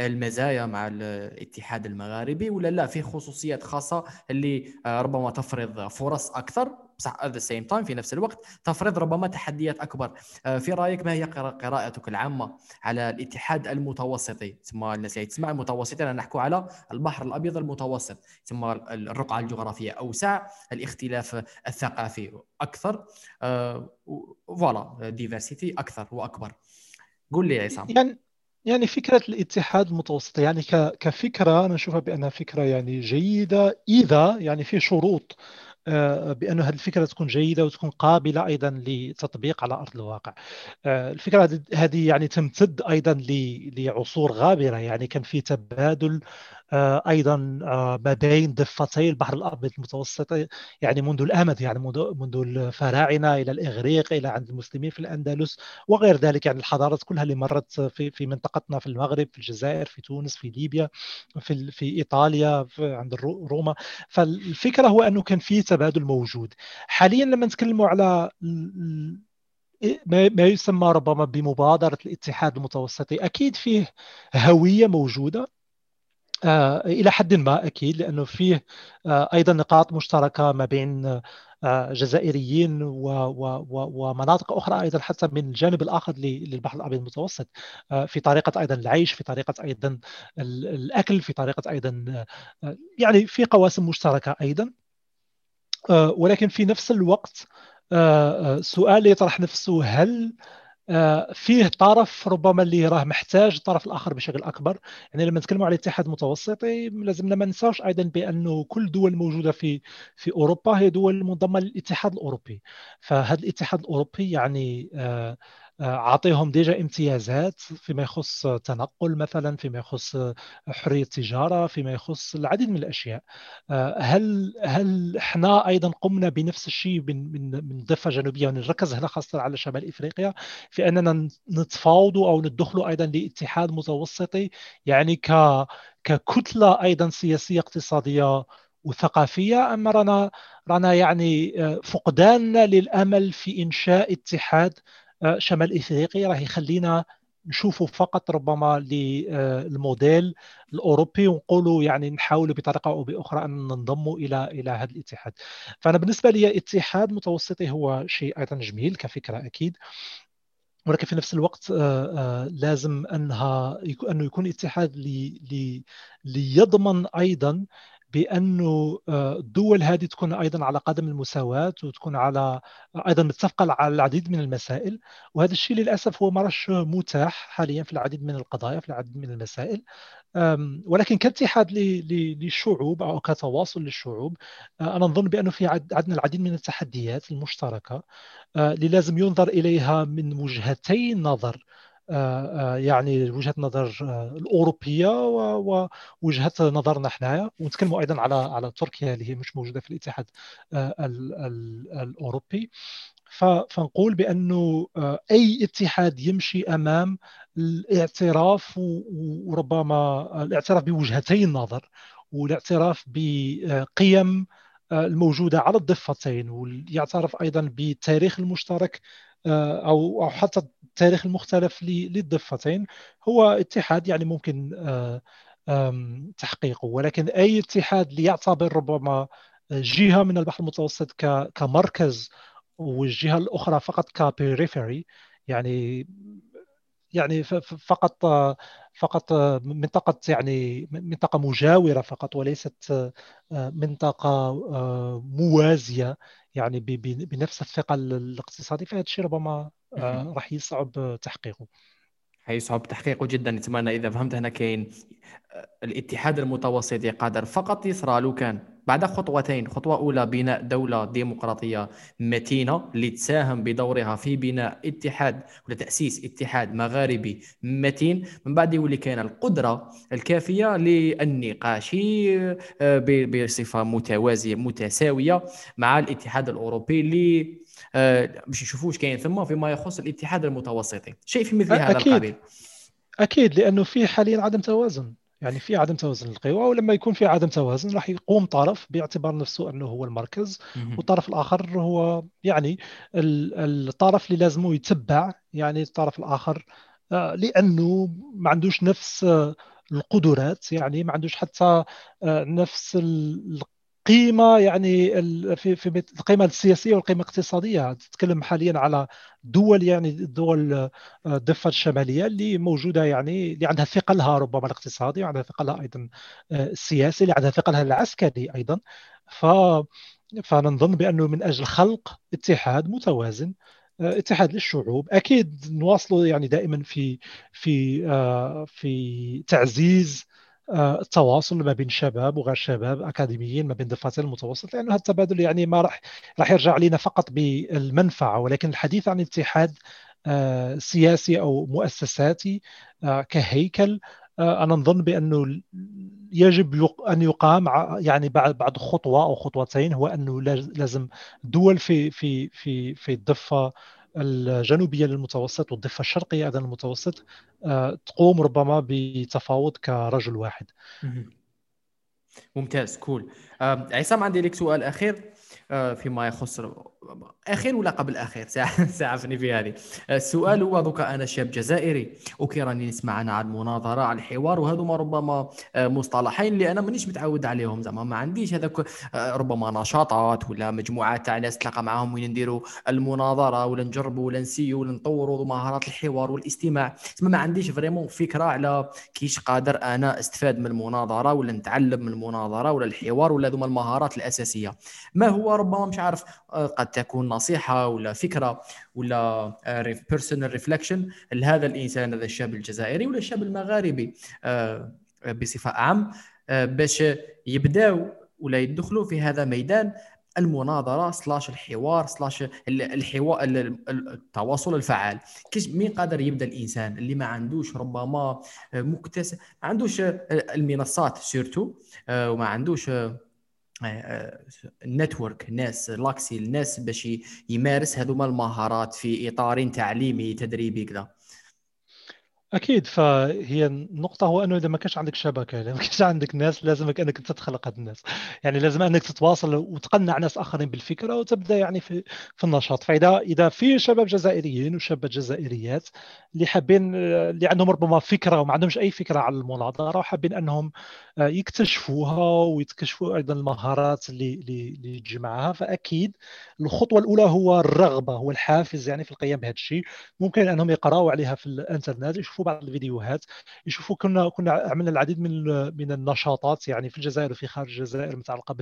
المزايا مع الاتحاد المغاربي ولا لا؟ في خصوصيات خاصة اللي آه، ربما تفرض فرص أكثر؟ بصح at the same time في نفس الوقت تفرض ربما تحديات أكبر. آه، في رأيك ما هي قراءتك العامة على الاتحاد المتوسطي؟ ثم الناس اللي تسمع المتوسطي أنا نحكوا على البحر الأبيض المتوسط ثم الرقعة الجغرافية أوسع الاختلاف الثقافي أكثر فوالا ديفرسيتي أكثر وأكبر. قول لي يا عصام. يعني يعني فكرة الاتحاد المتوسطي يعني كفكرة أنا أشوفها بأنها فكرة يعني جيدة إذا يعني في شروط آه، بأن هذه الفكرة تكون جيدة وتكون قابلة أيضا لتطبيق على أرض الواقع. آه، الفكرة هذه يعني تمتد أيضا لعصور غابرة يعني كان في تبادل أيضا آه، ما بين ضفتي البحر الأبيض المتوسط يعني منذ الأمد يعني منذ منذ الفراعنة إلى الإغريق إلى عند المسلمين في الأندلس وغير ذلك يعني الحضارات كلها اللي مرت في في منطقتنا في المغرب في الجزائر في تونس في ليبيا في في إيطاليا في عند روما. فالفكرة هو أنه كان في تبادل موجود. حاليا لما نتكلموا على ما يسمى ربما بمبادرة الاتحاد المتوسطي أكيد فيه هوية موجودة. آه، إلى حد ما أكيد لأنه فيه آه، أيضا نقاط مشتركة ما بين آه، جزائريين ومناطق أخرى أيضا حتى من الجانب الآخر للبحر الأبيض المتوسط. في طريقة أيضا العيش في طريقة أيضا الأكل في طريقة أيضا يعني في قواسم مشتركة أيضا. ولكن في نفس الوقت سؤال يطرح نفسه هل آه، فيه طرف ربما اللي راه محتاج الطرف الآخر بشكل أكبر. يعني لما نتكلموا على الاتحاد المتوسطي لازمنا ما ننساوش أيضا بأنه كل دول موجودة في في أوروبا هي دول منضمه للاتحاد الأوروبي. فهذا الاتحاد الأوروبي يعني آه أعطيهم ديجا امتيازات فيما يخص تنقل مثلا فيما يخص حرية التجاره فيما يخص العديد من الأشياء. هل هل إحنا أيضا قمنا بنفس الشيء من من من الضفه الجنوبيه ونركز هنا خاصة على شمال إفريقيا في أننا نتفاوضوا أو ندخلوا أيضا لاتحاد متوسطي؟ يعني ك ككتلة أيضا سياسية اقتصادية وثقافية اما رانا رانا يعني آه، فقداننا للأمل في إنشاء اتحاد شمال إفريقيا راح يخلينا نشوفوا فقط ربما للموديل الأوروبي ونقولوا يعني نحاولوا بطريقة أو بأخرى أن ننضموا إلى إلى هذا الاتحاد. فأنا بالنسبة لي اتحاد متوسطي هو شيء أيضا جميل كفكرة أكيد ولكن في نفس الوقت آه، آه، لازم أنها أنه يكون اتحاد لي ليضمن أيضا بأنه الدول هذه تكون أيضا على قدم المساواة وتكون على أيضا متفقة على العديد من المسائل. وهذا الشيء للأسف هو ما متاح حاليا في العديد من القضايا في العديد من المسائل. ولكن كاتحاد للشعوب أو كتواصل للشعوب أنا نظن بأنه في عندنا العديد من التحديات المشتركة اللي لازم ينظر إليها من وجهتي نظر. آه، آه، يعني وجهة نظر آه، الأوروبية ووجهه نظرنا حنايا. ونتكلموا أيضا على على تركيا اللي هي مش موجودة في الاتحاد الأوروبي. فنقول بأنه أي اتحاد يمشي أمام الاعتراف وربما الاعتراف بوجهتي النظر والاعتراف بقيم الموجودة على الضفتين. ويعترف أيضا بالتاريخ المشترك أو أو حتى التاريخ المختلف للضفتين هو اتحاد يعني ممكن تحقيقه. ولكن أي اتحاد ليعتبر ربما جهة من البحر المتوسط كمركز والجهة الأخرى فقط كبيريفري يعني يعني فقط فقط منطقة يعني منطقة مجاورة فقط وليست منطقة موازية يعني بنفس الثقل الاقتصادي فهذا الشيء ربما راح يصعب تحقيقه. حيصعب تحقيقه جدا نتمنى إذا فهمت هنا كاين الاتحاد المتوسط قادر فقط يصرى لو كان بعد خطوتين. خطوة أولى بناء دولة ديمقراطية متينة لتساهم بدورها في بناء اتحاد ولا تأسيس اتحاد مغاربي متين. من بعد يولي كاين القدرة الكافية للنقاش آه، بصفة متوازية متساوية مع الاتحاد الأوروبي اللي آه، باش نشوفوا واش كاين. ثم فيما يخص الاتحاد المتوسطي. شيء في مثل هذا القبيل. أكيد لأنه في حاليا عدم توازن. يعني في عدم توازن القوى ولما يكون في عدم توازن راح يقوم طرف باعتبار نفسه أنه هو المركز والطرف الآخر هو يعني الطرف اللي لازمه يتبع يعني الطرف الآخر آه، لأنه ما عندوش نفس القدرات يعني ما عندوش حتى آه، نفس قيمه يعني في في القيمة السياسية والقيمة الاقتصادية. تتكلم حاليا على دول يعني دول الضفة الشمالية اللي موجودة يعني اللي عندها ثقلها ربما الاقتصادي وعندها ثقلها أيضا آه، السياسي اللي عندها ثقلها العسكري أيضا. ف فنظن بأنه من أجل خلق اتحاد متوازن آه، اتحاد للشعوب. أكيد نواصلوا يعني دائما في في آه، في تعزيز التواصل ما بين شباب وغير شباب أكاديميين ما بين دفاتر المتوسط لأنه هذا التبادل يعني ما راح راح يرجع علينا فقط بالمنفعة ولكن الحديث عن اتحاد آه، سياسي أو مؤسساتي آه، كهيكل آه، أنا نظن بأنه يجب أن يقام يعني بعد بعد خطوة أو خطوتين هو أنه لازم دول في في في في الضفة الجنوبية للمتوسط والضفة الشرقية أيضا للمتوسط آه، تقوم ربما بتفاوض كرجل واحد. ممتاز cool. عصام عندي لك سؤال أخير آه، فيما يخص أخير ولا قبل أخير؟ ساعفني في هذه. السؤال هو دوكا أنا شاب جزائري okay راني نسمع أنا على المناظرة على الحوار وهذوما ربما آه، مصطلحين اللي أنا مانيش متعود عليهم زعما ما عنديش هذاك آه، ربما نشاطات ولا مجموعات تاع ناس تلقى معاهم وين نديروا المناظرة ولا نجربوا ولا نسيو ولا نطوروا مهارات الحوار والاستماع. ما عنديش vraiment فكرة على كيش قادر أنا أستفاد من المناظرة ولا نتعلم من المناظرة ولا الحوار ولا ذوما المهارات الأساسية. ما هو ربما مش عارف آه، قد تكون نصيحة ولا فكرة ولا personal reflection لهذا الإنسان هذا الشاب الجزائري ولا الشاب المغاربي آه، بصفة عام آه، باش يبداو ولا يدخلوا في هذا ميدان المناظرة slash الحوار slash الحوار التواصل الفعال. كيش مين قادر يبدأ الإنسان اللي ما عندوش ربما مكتسب ما عندوش المنصات surtout وما عندوش ال network الناس l'accès الناس باش يمارس. هذوما المهارات في إطار تعليمي تدريبي كذا أكيد فهي النقطة هو أنه إذا ما كانش عندك شبكة إذا ما كانش عندك ناس لازمك أنك أنت تخلق هذه الناس. يعني لازم أنك تتواصل وتقنع ناس آخرين بالفكرة وتبدأ يعني في في النشاط. فإذا إذا في شباب جزائريين وشابات جزائريات اللي حابين اللي عندهم ربما فكرة وما عندهمش أي فكرة على المناظرة وحابين أنهم آه، يكتشفوها ويكتشفوا أيضا المهارات اللي اللي تجي معها فأكيد الخطوة الأولى هو الرغبة هو الحافز يعني في القيام بهذا الشيء. ممكن أنهم يقراوا عليها في الإنترنت يشوفوا يشوفوا بعض الفيديوهات يشوفوا كنا كنا عملنا العديد من من النشاطات يعني في الجزائر وفي خارج الجزائر متعلقة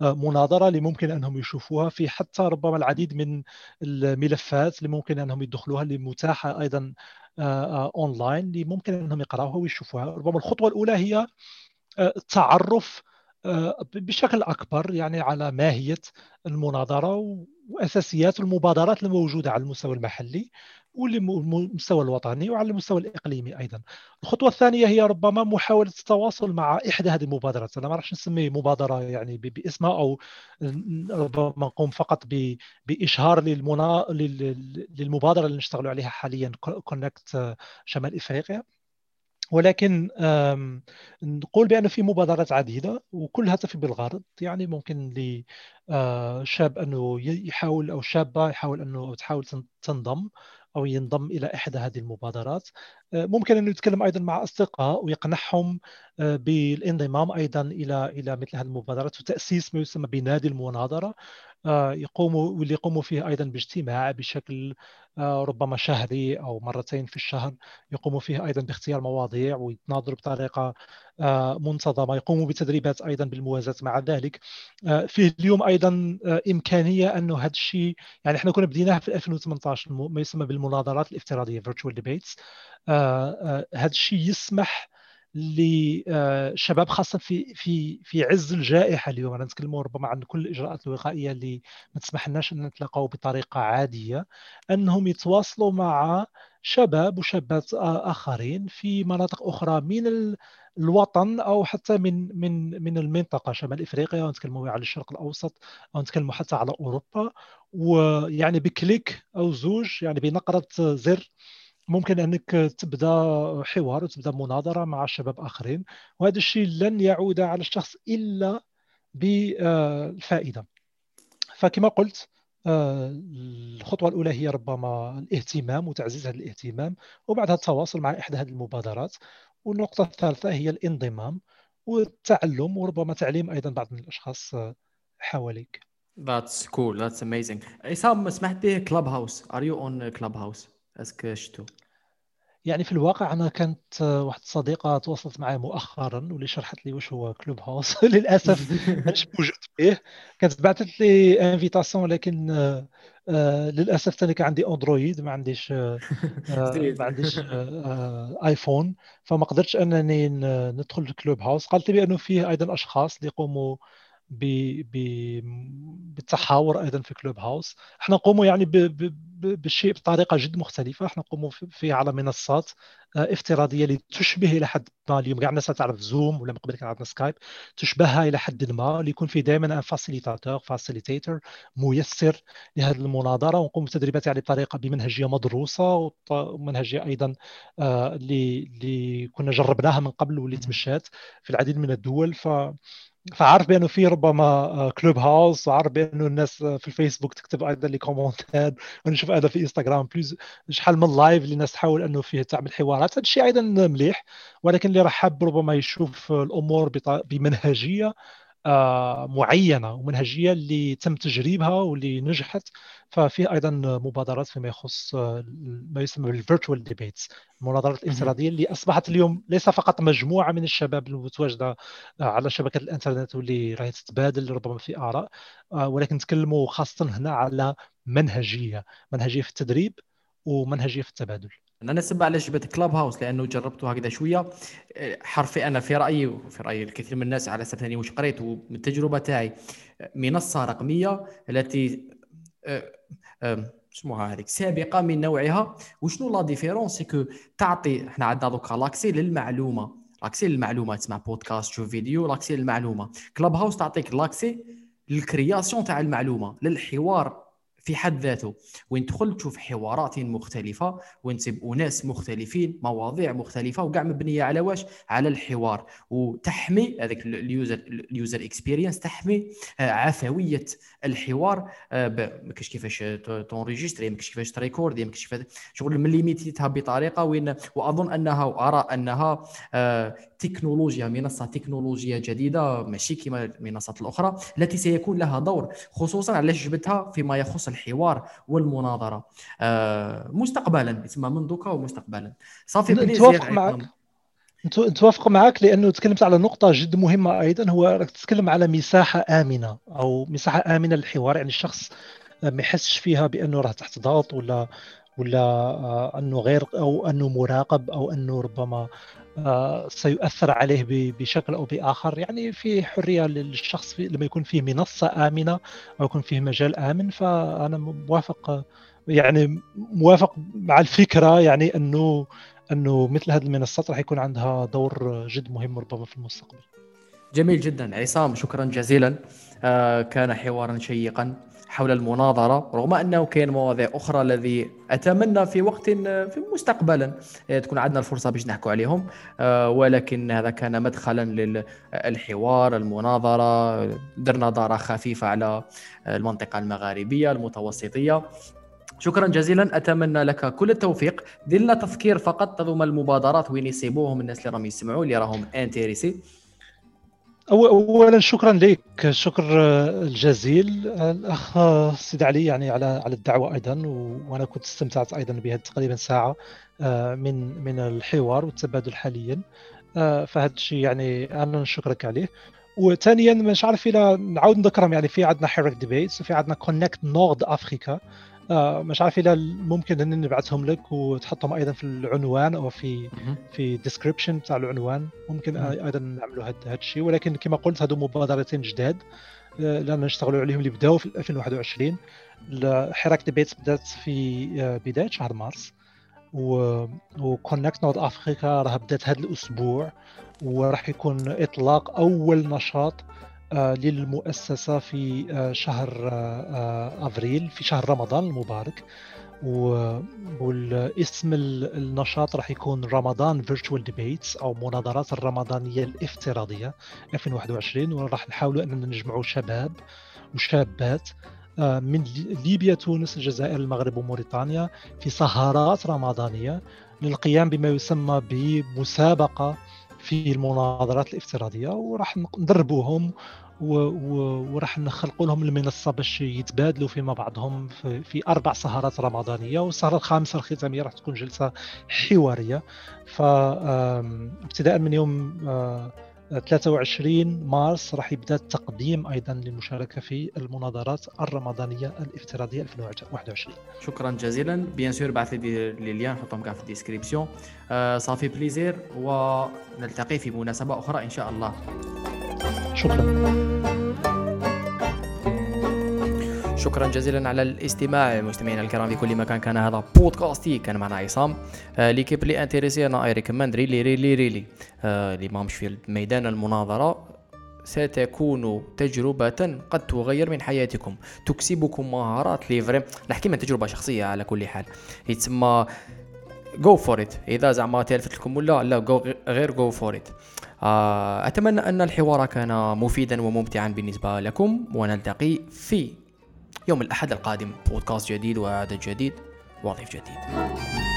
بالمناظرة اللي ممكن أنهم يشوفوها في حتى ربما العديد من الملفات اللي ممكن أنهم يدخلوها اللي متاحة أيضا أونلاين اللي ممكن أنهم يقرأوها ويشوفوها. ربما الخطوة الأولى هي التعرف بشكل أكبر يعني على ماهية المناظرة وأساسيات المبادرات الموجودة على المستوى المحلي. والمستوى الوطني وعلى المستوى الإقليمي أيضا. الخطوة الثانية هي ربما محاولة التواصل مع إحدى هذه المبادرات، أنا ما راحش نسمي مبادرة يعني باسمها أو ربما نقوم فقط بإشهار للمنا... للمبادرة اللي نشتغل عليها حاليا كونكت شمال إفريقيا. ولكن نقول بأن في مبادرات عديدة وكلها تفي بالغرض يعني ممكن لشاب أنه يحاول أو شابة يحاول أنه تحاول تنضم أو ينضم إلى إحدى هذه المبادرات. ممكن أن يتكلم أيضا مع أصدقاء ويقنعهم بالانضمام أيضا إلى إلى مثل هذه المبادرات وتأسيس ما يسمى بنادي المناظرة. يقوموا واللي يقوموا فيه أيضا باجتماع بشكل ربما شهري أو مرتين في الشهر يقوموا فيه أيضا باختيار مواضيع ويتناظروا بطريقة منتظمة يقوموا بتدريبات أيضا بالموازاة مع ذلك. فيه اليوم أيضا إمكانية انه هذا الشيء يعني إحنا كنا بديناه في 2018 ما يسمى بالمناظرات الافتراضية virtual debates. هذا الشيء يسمح لشباب خاصة في في في عز الجائحة اليوم. أنا نتكلم ربما عن كل الإجراءات الوقائية اللي ما تسمح لناش أن نتلاقاو بطريقة عادية أنهم يتواصلوا مع شباب وشابات آخرين في مناطق أخرى من الوطن أو حتى من من من المنطقة شمال إفريقيا ونتكلموا على الشرق الأوسط أو نتكلموا حتى على أوروبا. ويعني بكليك أو زوج يعني بنقرة زر ممكن أنك تبدأ حوار وتبدا مناظرة مع شباب آخرين وهذا الشيء لن يعود على الشخص إلا بالفائدة فكما قلت آه، الخطوة الأولى هي ربما الاهتمام وتعزيز هذا الاهتمام وبعدها التواصل مع إحدى هذه المبادرات والنقطة الثالثة هي الانضمام والتعلم وربما تعليم أيضا بعض من الأشخاص حواليك That's cool. That's amazing. عصام سمحت به Clubhouse. Are you on Clubhouse؟ est-ce que شتو؟ يعني في الواقع أنا كانت واحد الصديقة تواصلت معي مؤخرا واللي شرحت لي واش هو Clubhouse للأسف مانيش موجود فيه. كانت بعثت لي invitation ولكن آه للأسف ثاني كان عندي Android ما عنديش آه ما عنديش آه iPhone فما قدرتش أنني ندخل ال Clubhouse قالت لي بأنه فيه أيضا أشخاص اللي يقوموا بالتحاور أيضا في Clubhouse إحنا نقوموا يعني بالشيء بطريقة جد مختلفة. إحنا نقوموا فيه على منصات آه، افتراضية اللي تشبه إلى حد ما. اليوم كاع الناس تعرف Zoom ولا من قبل كان عندنا Skype تشبهها إلى حد ما اللي يكون فيه دائما un facilitateur facilitator ميسر لهذه المناظرة. ونقوم بتدريبات يعني بطريقة بمنهجية مدروسة ومنهجيه أيضا آه، اللي اللي كنا جربناها من قبل واللي تمشات في العديد من الدول. ف فعارف بأنه في ربما Clubhouse وعارف بأنه الناس في الفيسبوك تكتب أيضا لي commentات ونشوف هذا في انستغرام plus شحال من live اللي الناس تحاول أنه فيه تعمل حوارات. هذا الشيء أيضا مليح ولكن اللي راح حاب ربما يشوف الأمور بمنهجية آه، معينة ومنهجية اللي تم تجريبها واللي نجحت. ففيه أيضا مبادرات فيما يخص آه، ما يسمى بال virtual debates المناظرات الافتراضية اللي أصبحت اليوم ليس فقط مجموعة من الشباب المتواجدة آه، على شبكة الإنترنت واللي راهي تتبادل ربما في آراء ولكن نتكلموا خاصة هنا على منهجية منهجية في التدريب ومنهجية في التبادل. أنا نسب على جبت كلاب هاوس لأنه جربته هكذا شوية. حرفي أنا في رأيي وفي رأي الكثير من الناس على إني واش قريت ومن التجربه تاعي منصة رقمية التي اسمها هذيك سابقة من نوعها. وشنو la différence c'est تعطي إحنا عندنا دوكا l'accès للمعلومة. l'accès للمعلومة تسمع بودكاست تشوف فيديو l'accès للمعلومة. Clubhouse تعطيك l'accès لل création تاع المعلومة للحوار في حد ذاته. وين تدخل تشوف حوارات مختلفة وين تسيب أناس مختلفين مواضيع مختلفة وكاع مبنية على واش؟ على الحوار. وتحمي هذاك ال user ال user experience تحمي آه، عفوية الحوار آه، ما كاينش كيفاش تونريجيستري ما كاينش كيفاش تريكوردي ما كاينش كيفاش شغل مليميتيتها بطريقة وين وأظن أنها وارى أنها آه، تكنولوجيا منصة تكنولوجيا جديدة ماشي كما المنصات الأخرى التي سيكون لها دور خصوصا علاش جبتها فيما يخص الحوار والمناظرة. آه، مستقبلا يسمى من دوكا ومستقبلا. صافي نتوافق معك. نتوافق معك لأنه تكلمت على نقطة جد مهمة أيضا هو راك تتكلم على مساحة آمنة أو مساحة آمنة للحوار يعني الشخص ما يحسش فيها بأنه راه تحت ضغط ولا ولا آه، أنه غير أو أنه مراقب أو أنه ربما آه، سيؤثر عليه بشكل أو بآخر. يعني في حرية للشخص لما يكون فيه منصة آمنة أو يكون فيه مجال آمن فأنا موافق يعني موافق مع الفكرة يعني أنه أنه مثل هذه المنصات راح يكون عندها دور جد مهم ربما في المستقبل. جميل جدا. عصام شكرا جزيلا. آه كان حوارا شيقا. حول المناظرة رغم أنه كاين مواضيع أخرى الذي أتمنى في وقت في مستقبلا آه، تكون عندنا الفرصة باش نحكوا عليهم. آه، ولكن هذا كان مدخلا للحوار المناظرة. درنا نظرة خفيفة على المنطقة المغاربية المتوسطية. شكرا جزيلا. أتمنى لك كل التوفيق. دير تذكير فقط. هذوما المبادرات وين يصيبوهم الناس اللي راهم يسمعوا اللي راهم انتريسي. اولا شكرا لك. شكر الجزيل. الأخ سيد علي يعني على على الدعوة أيضا وأنا كنت استمتعت أيضا بهذه تقريبا ساعة آه، من من الحوار والتبادل حاليا. آه، فهذا الشيء يعني أنا نشكرك عليه. وثانيا مش عارف إلى نعاود نذكرهم يعني في عندنا حراك Debates وفي عندنا Connect North Africa آه مش عارف إذا ممكن ان نبعثهم لك وتحطهم أيضا في العنوان أو في في description بتاع العنوان. ممكن أيضا نعملوا هذا الشيء. ولكن كما قلت هذو مبادرتين جداد. آه لأن نشتغلوا عليهم اللي بداوا في 2021 حراك Debates بدات في آه بداية شهر مارس. و Connect North Africa راه بدات هذا الأسبوع. وراح يكون إطلاق أول نشاط للمؤسسة في آه، شهر آه، أفريل في شهر رمضان المبارك. والاسم النشاط راح يكون Ramadan virtual debates أو مناظرات الرمضانية الافتراضية 2021 وراح نحاولوا أننا نجمعوا شباب وشابات من ليبيا تونس الجزائر المغرب وموريتانيا في سهرات رمضانية للقيام بما يسمى بمسابقة في المناظرات الافتراضية. وراح ندربوهم وراح نخلقوا لهم المنصة باش يتبادلوا فيما بعضهم في, أربع سهرات رمضانية والسهرة الخامسة الختامية راح تكون جلسة حوارية. فابتداء من يوم 23 مارس راح يبدأ التقديم أيضا للمشاركة في المناظرات الرمضانية الافتراضية 2021 شكرا جزيلا. bien sûr بعث لي les liens نحطهم كاع في ال description. آه صافي plaisir ونلتقي في مناسبة أخرى إن شاء الله. شكرا. شكرا جزيلا على الاستماع مستمعينا الكرام في كل مكان. كان هذا بودكاستي. كان معنا عصام آه l'équipe لي intéressés أنا I recommend really really really آه اللي ماهمش في ميدان المناظرة. ستكون تجربة قد تغير من حياتكم. تكسبكم مهارات لي vraiment. نحكي من تجربة شخصية على كل حال. يتسمى go for إذا زعما تألفت لكم ولا لا غير go for it أتمنى أن الحوار كان مفيدا وممتعا بالنسبة لكم. ونلتقي في يوم الأحد القادم بودكاست جديد وعدد جديد وضيف جديد.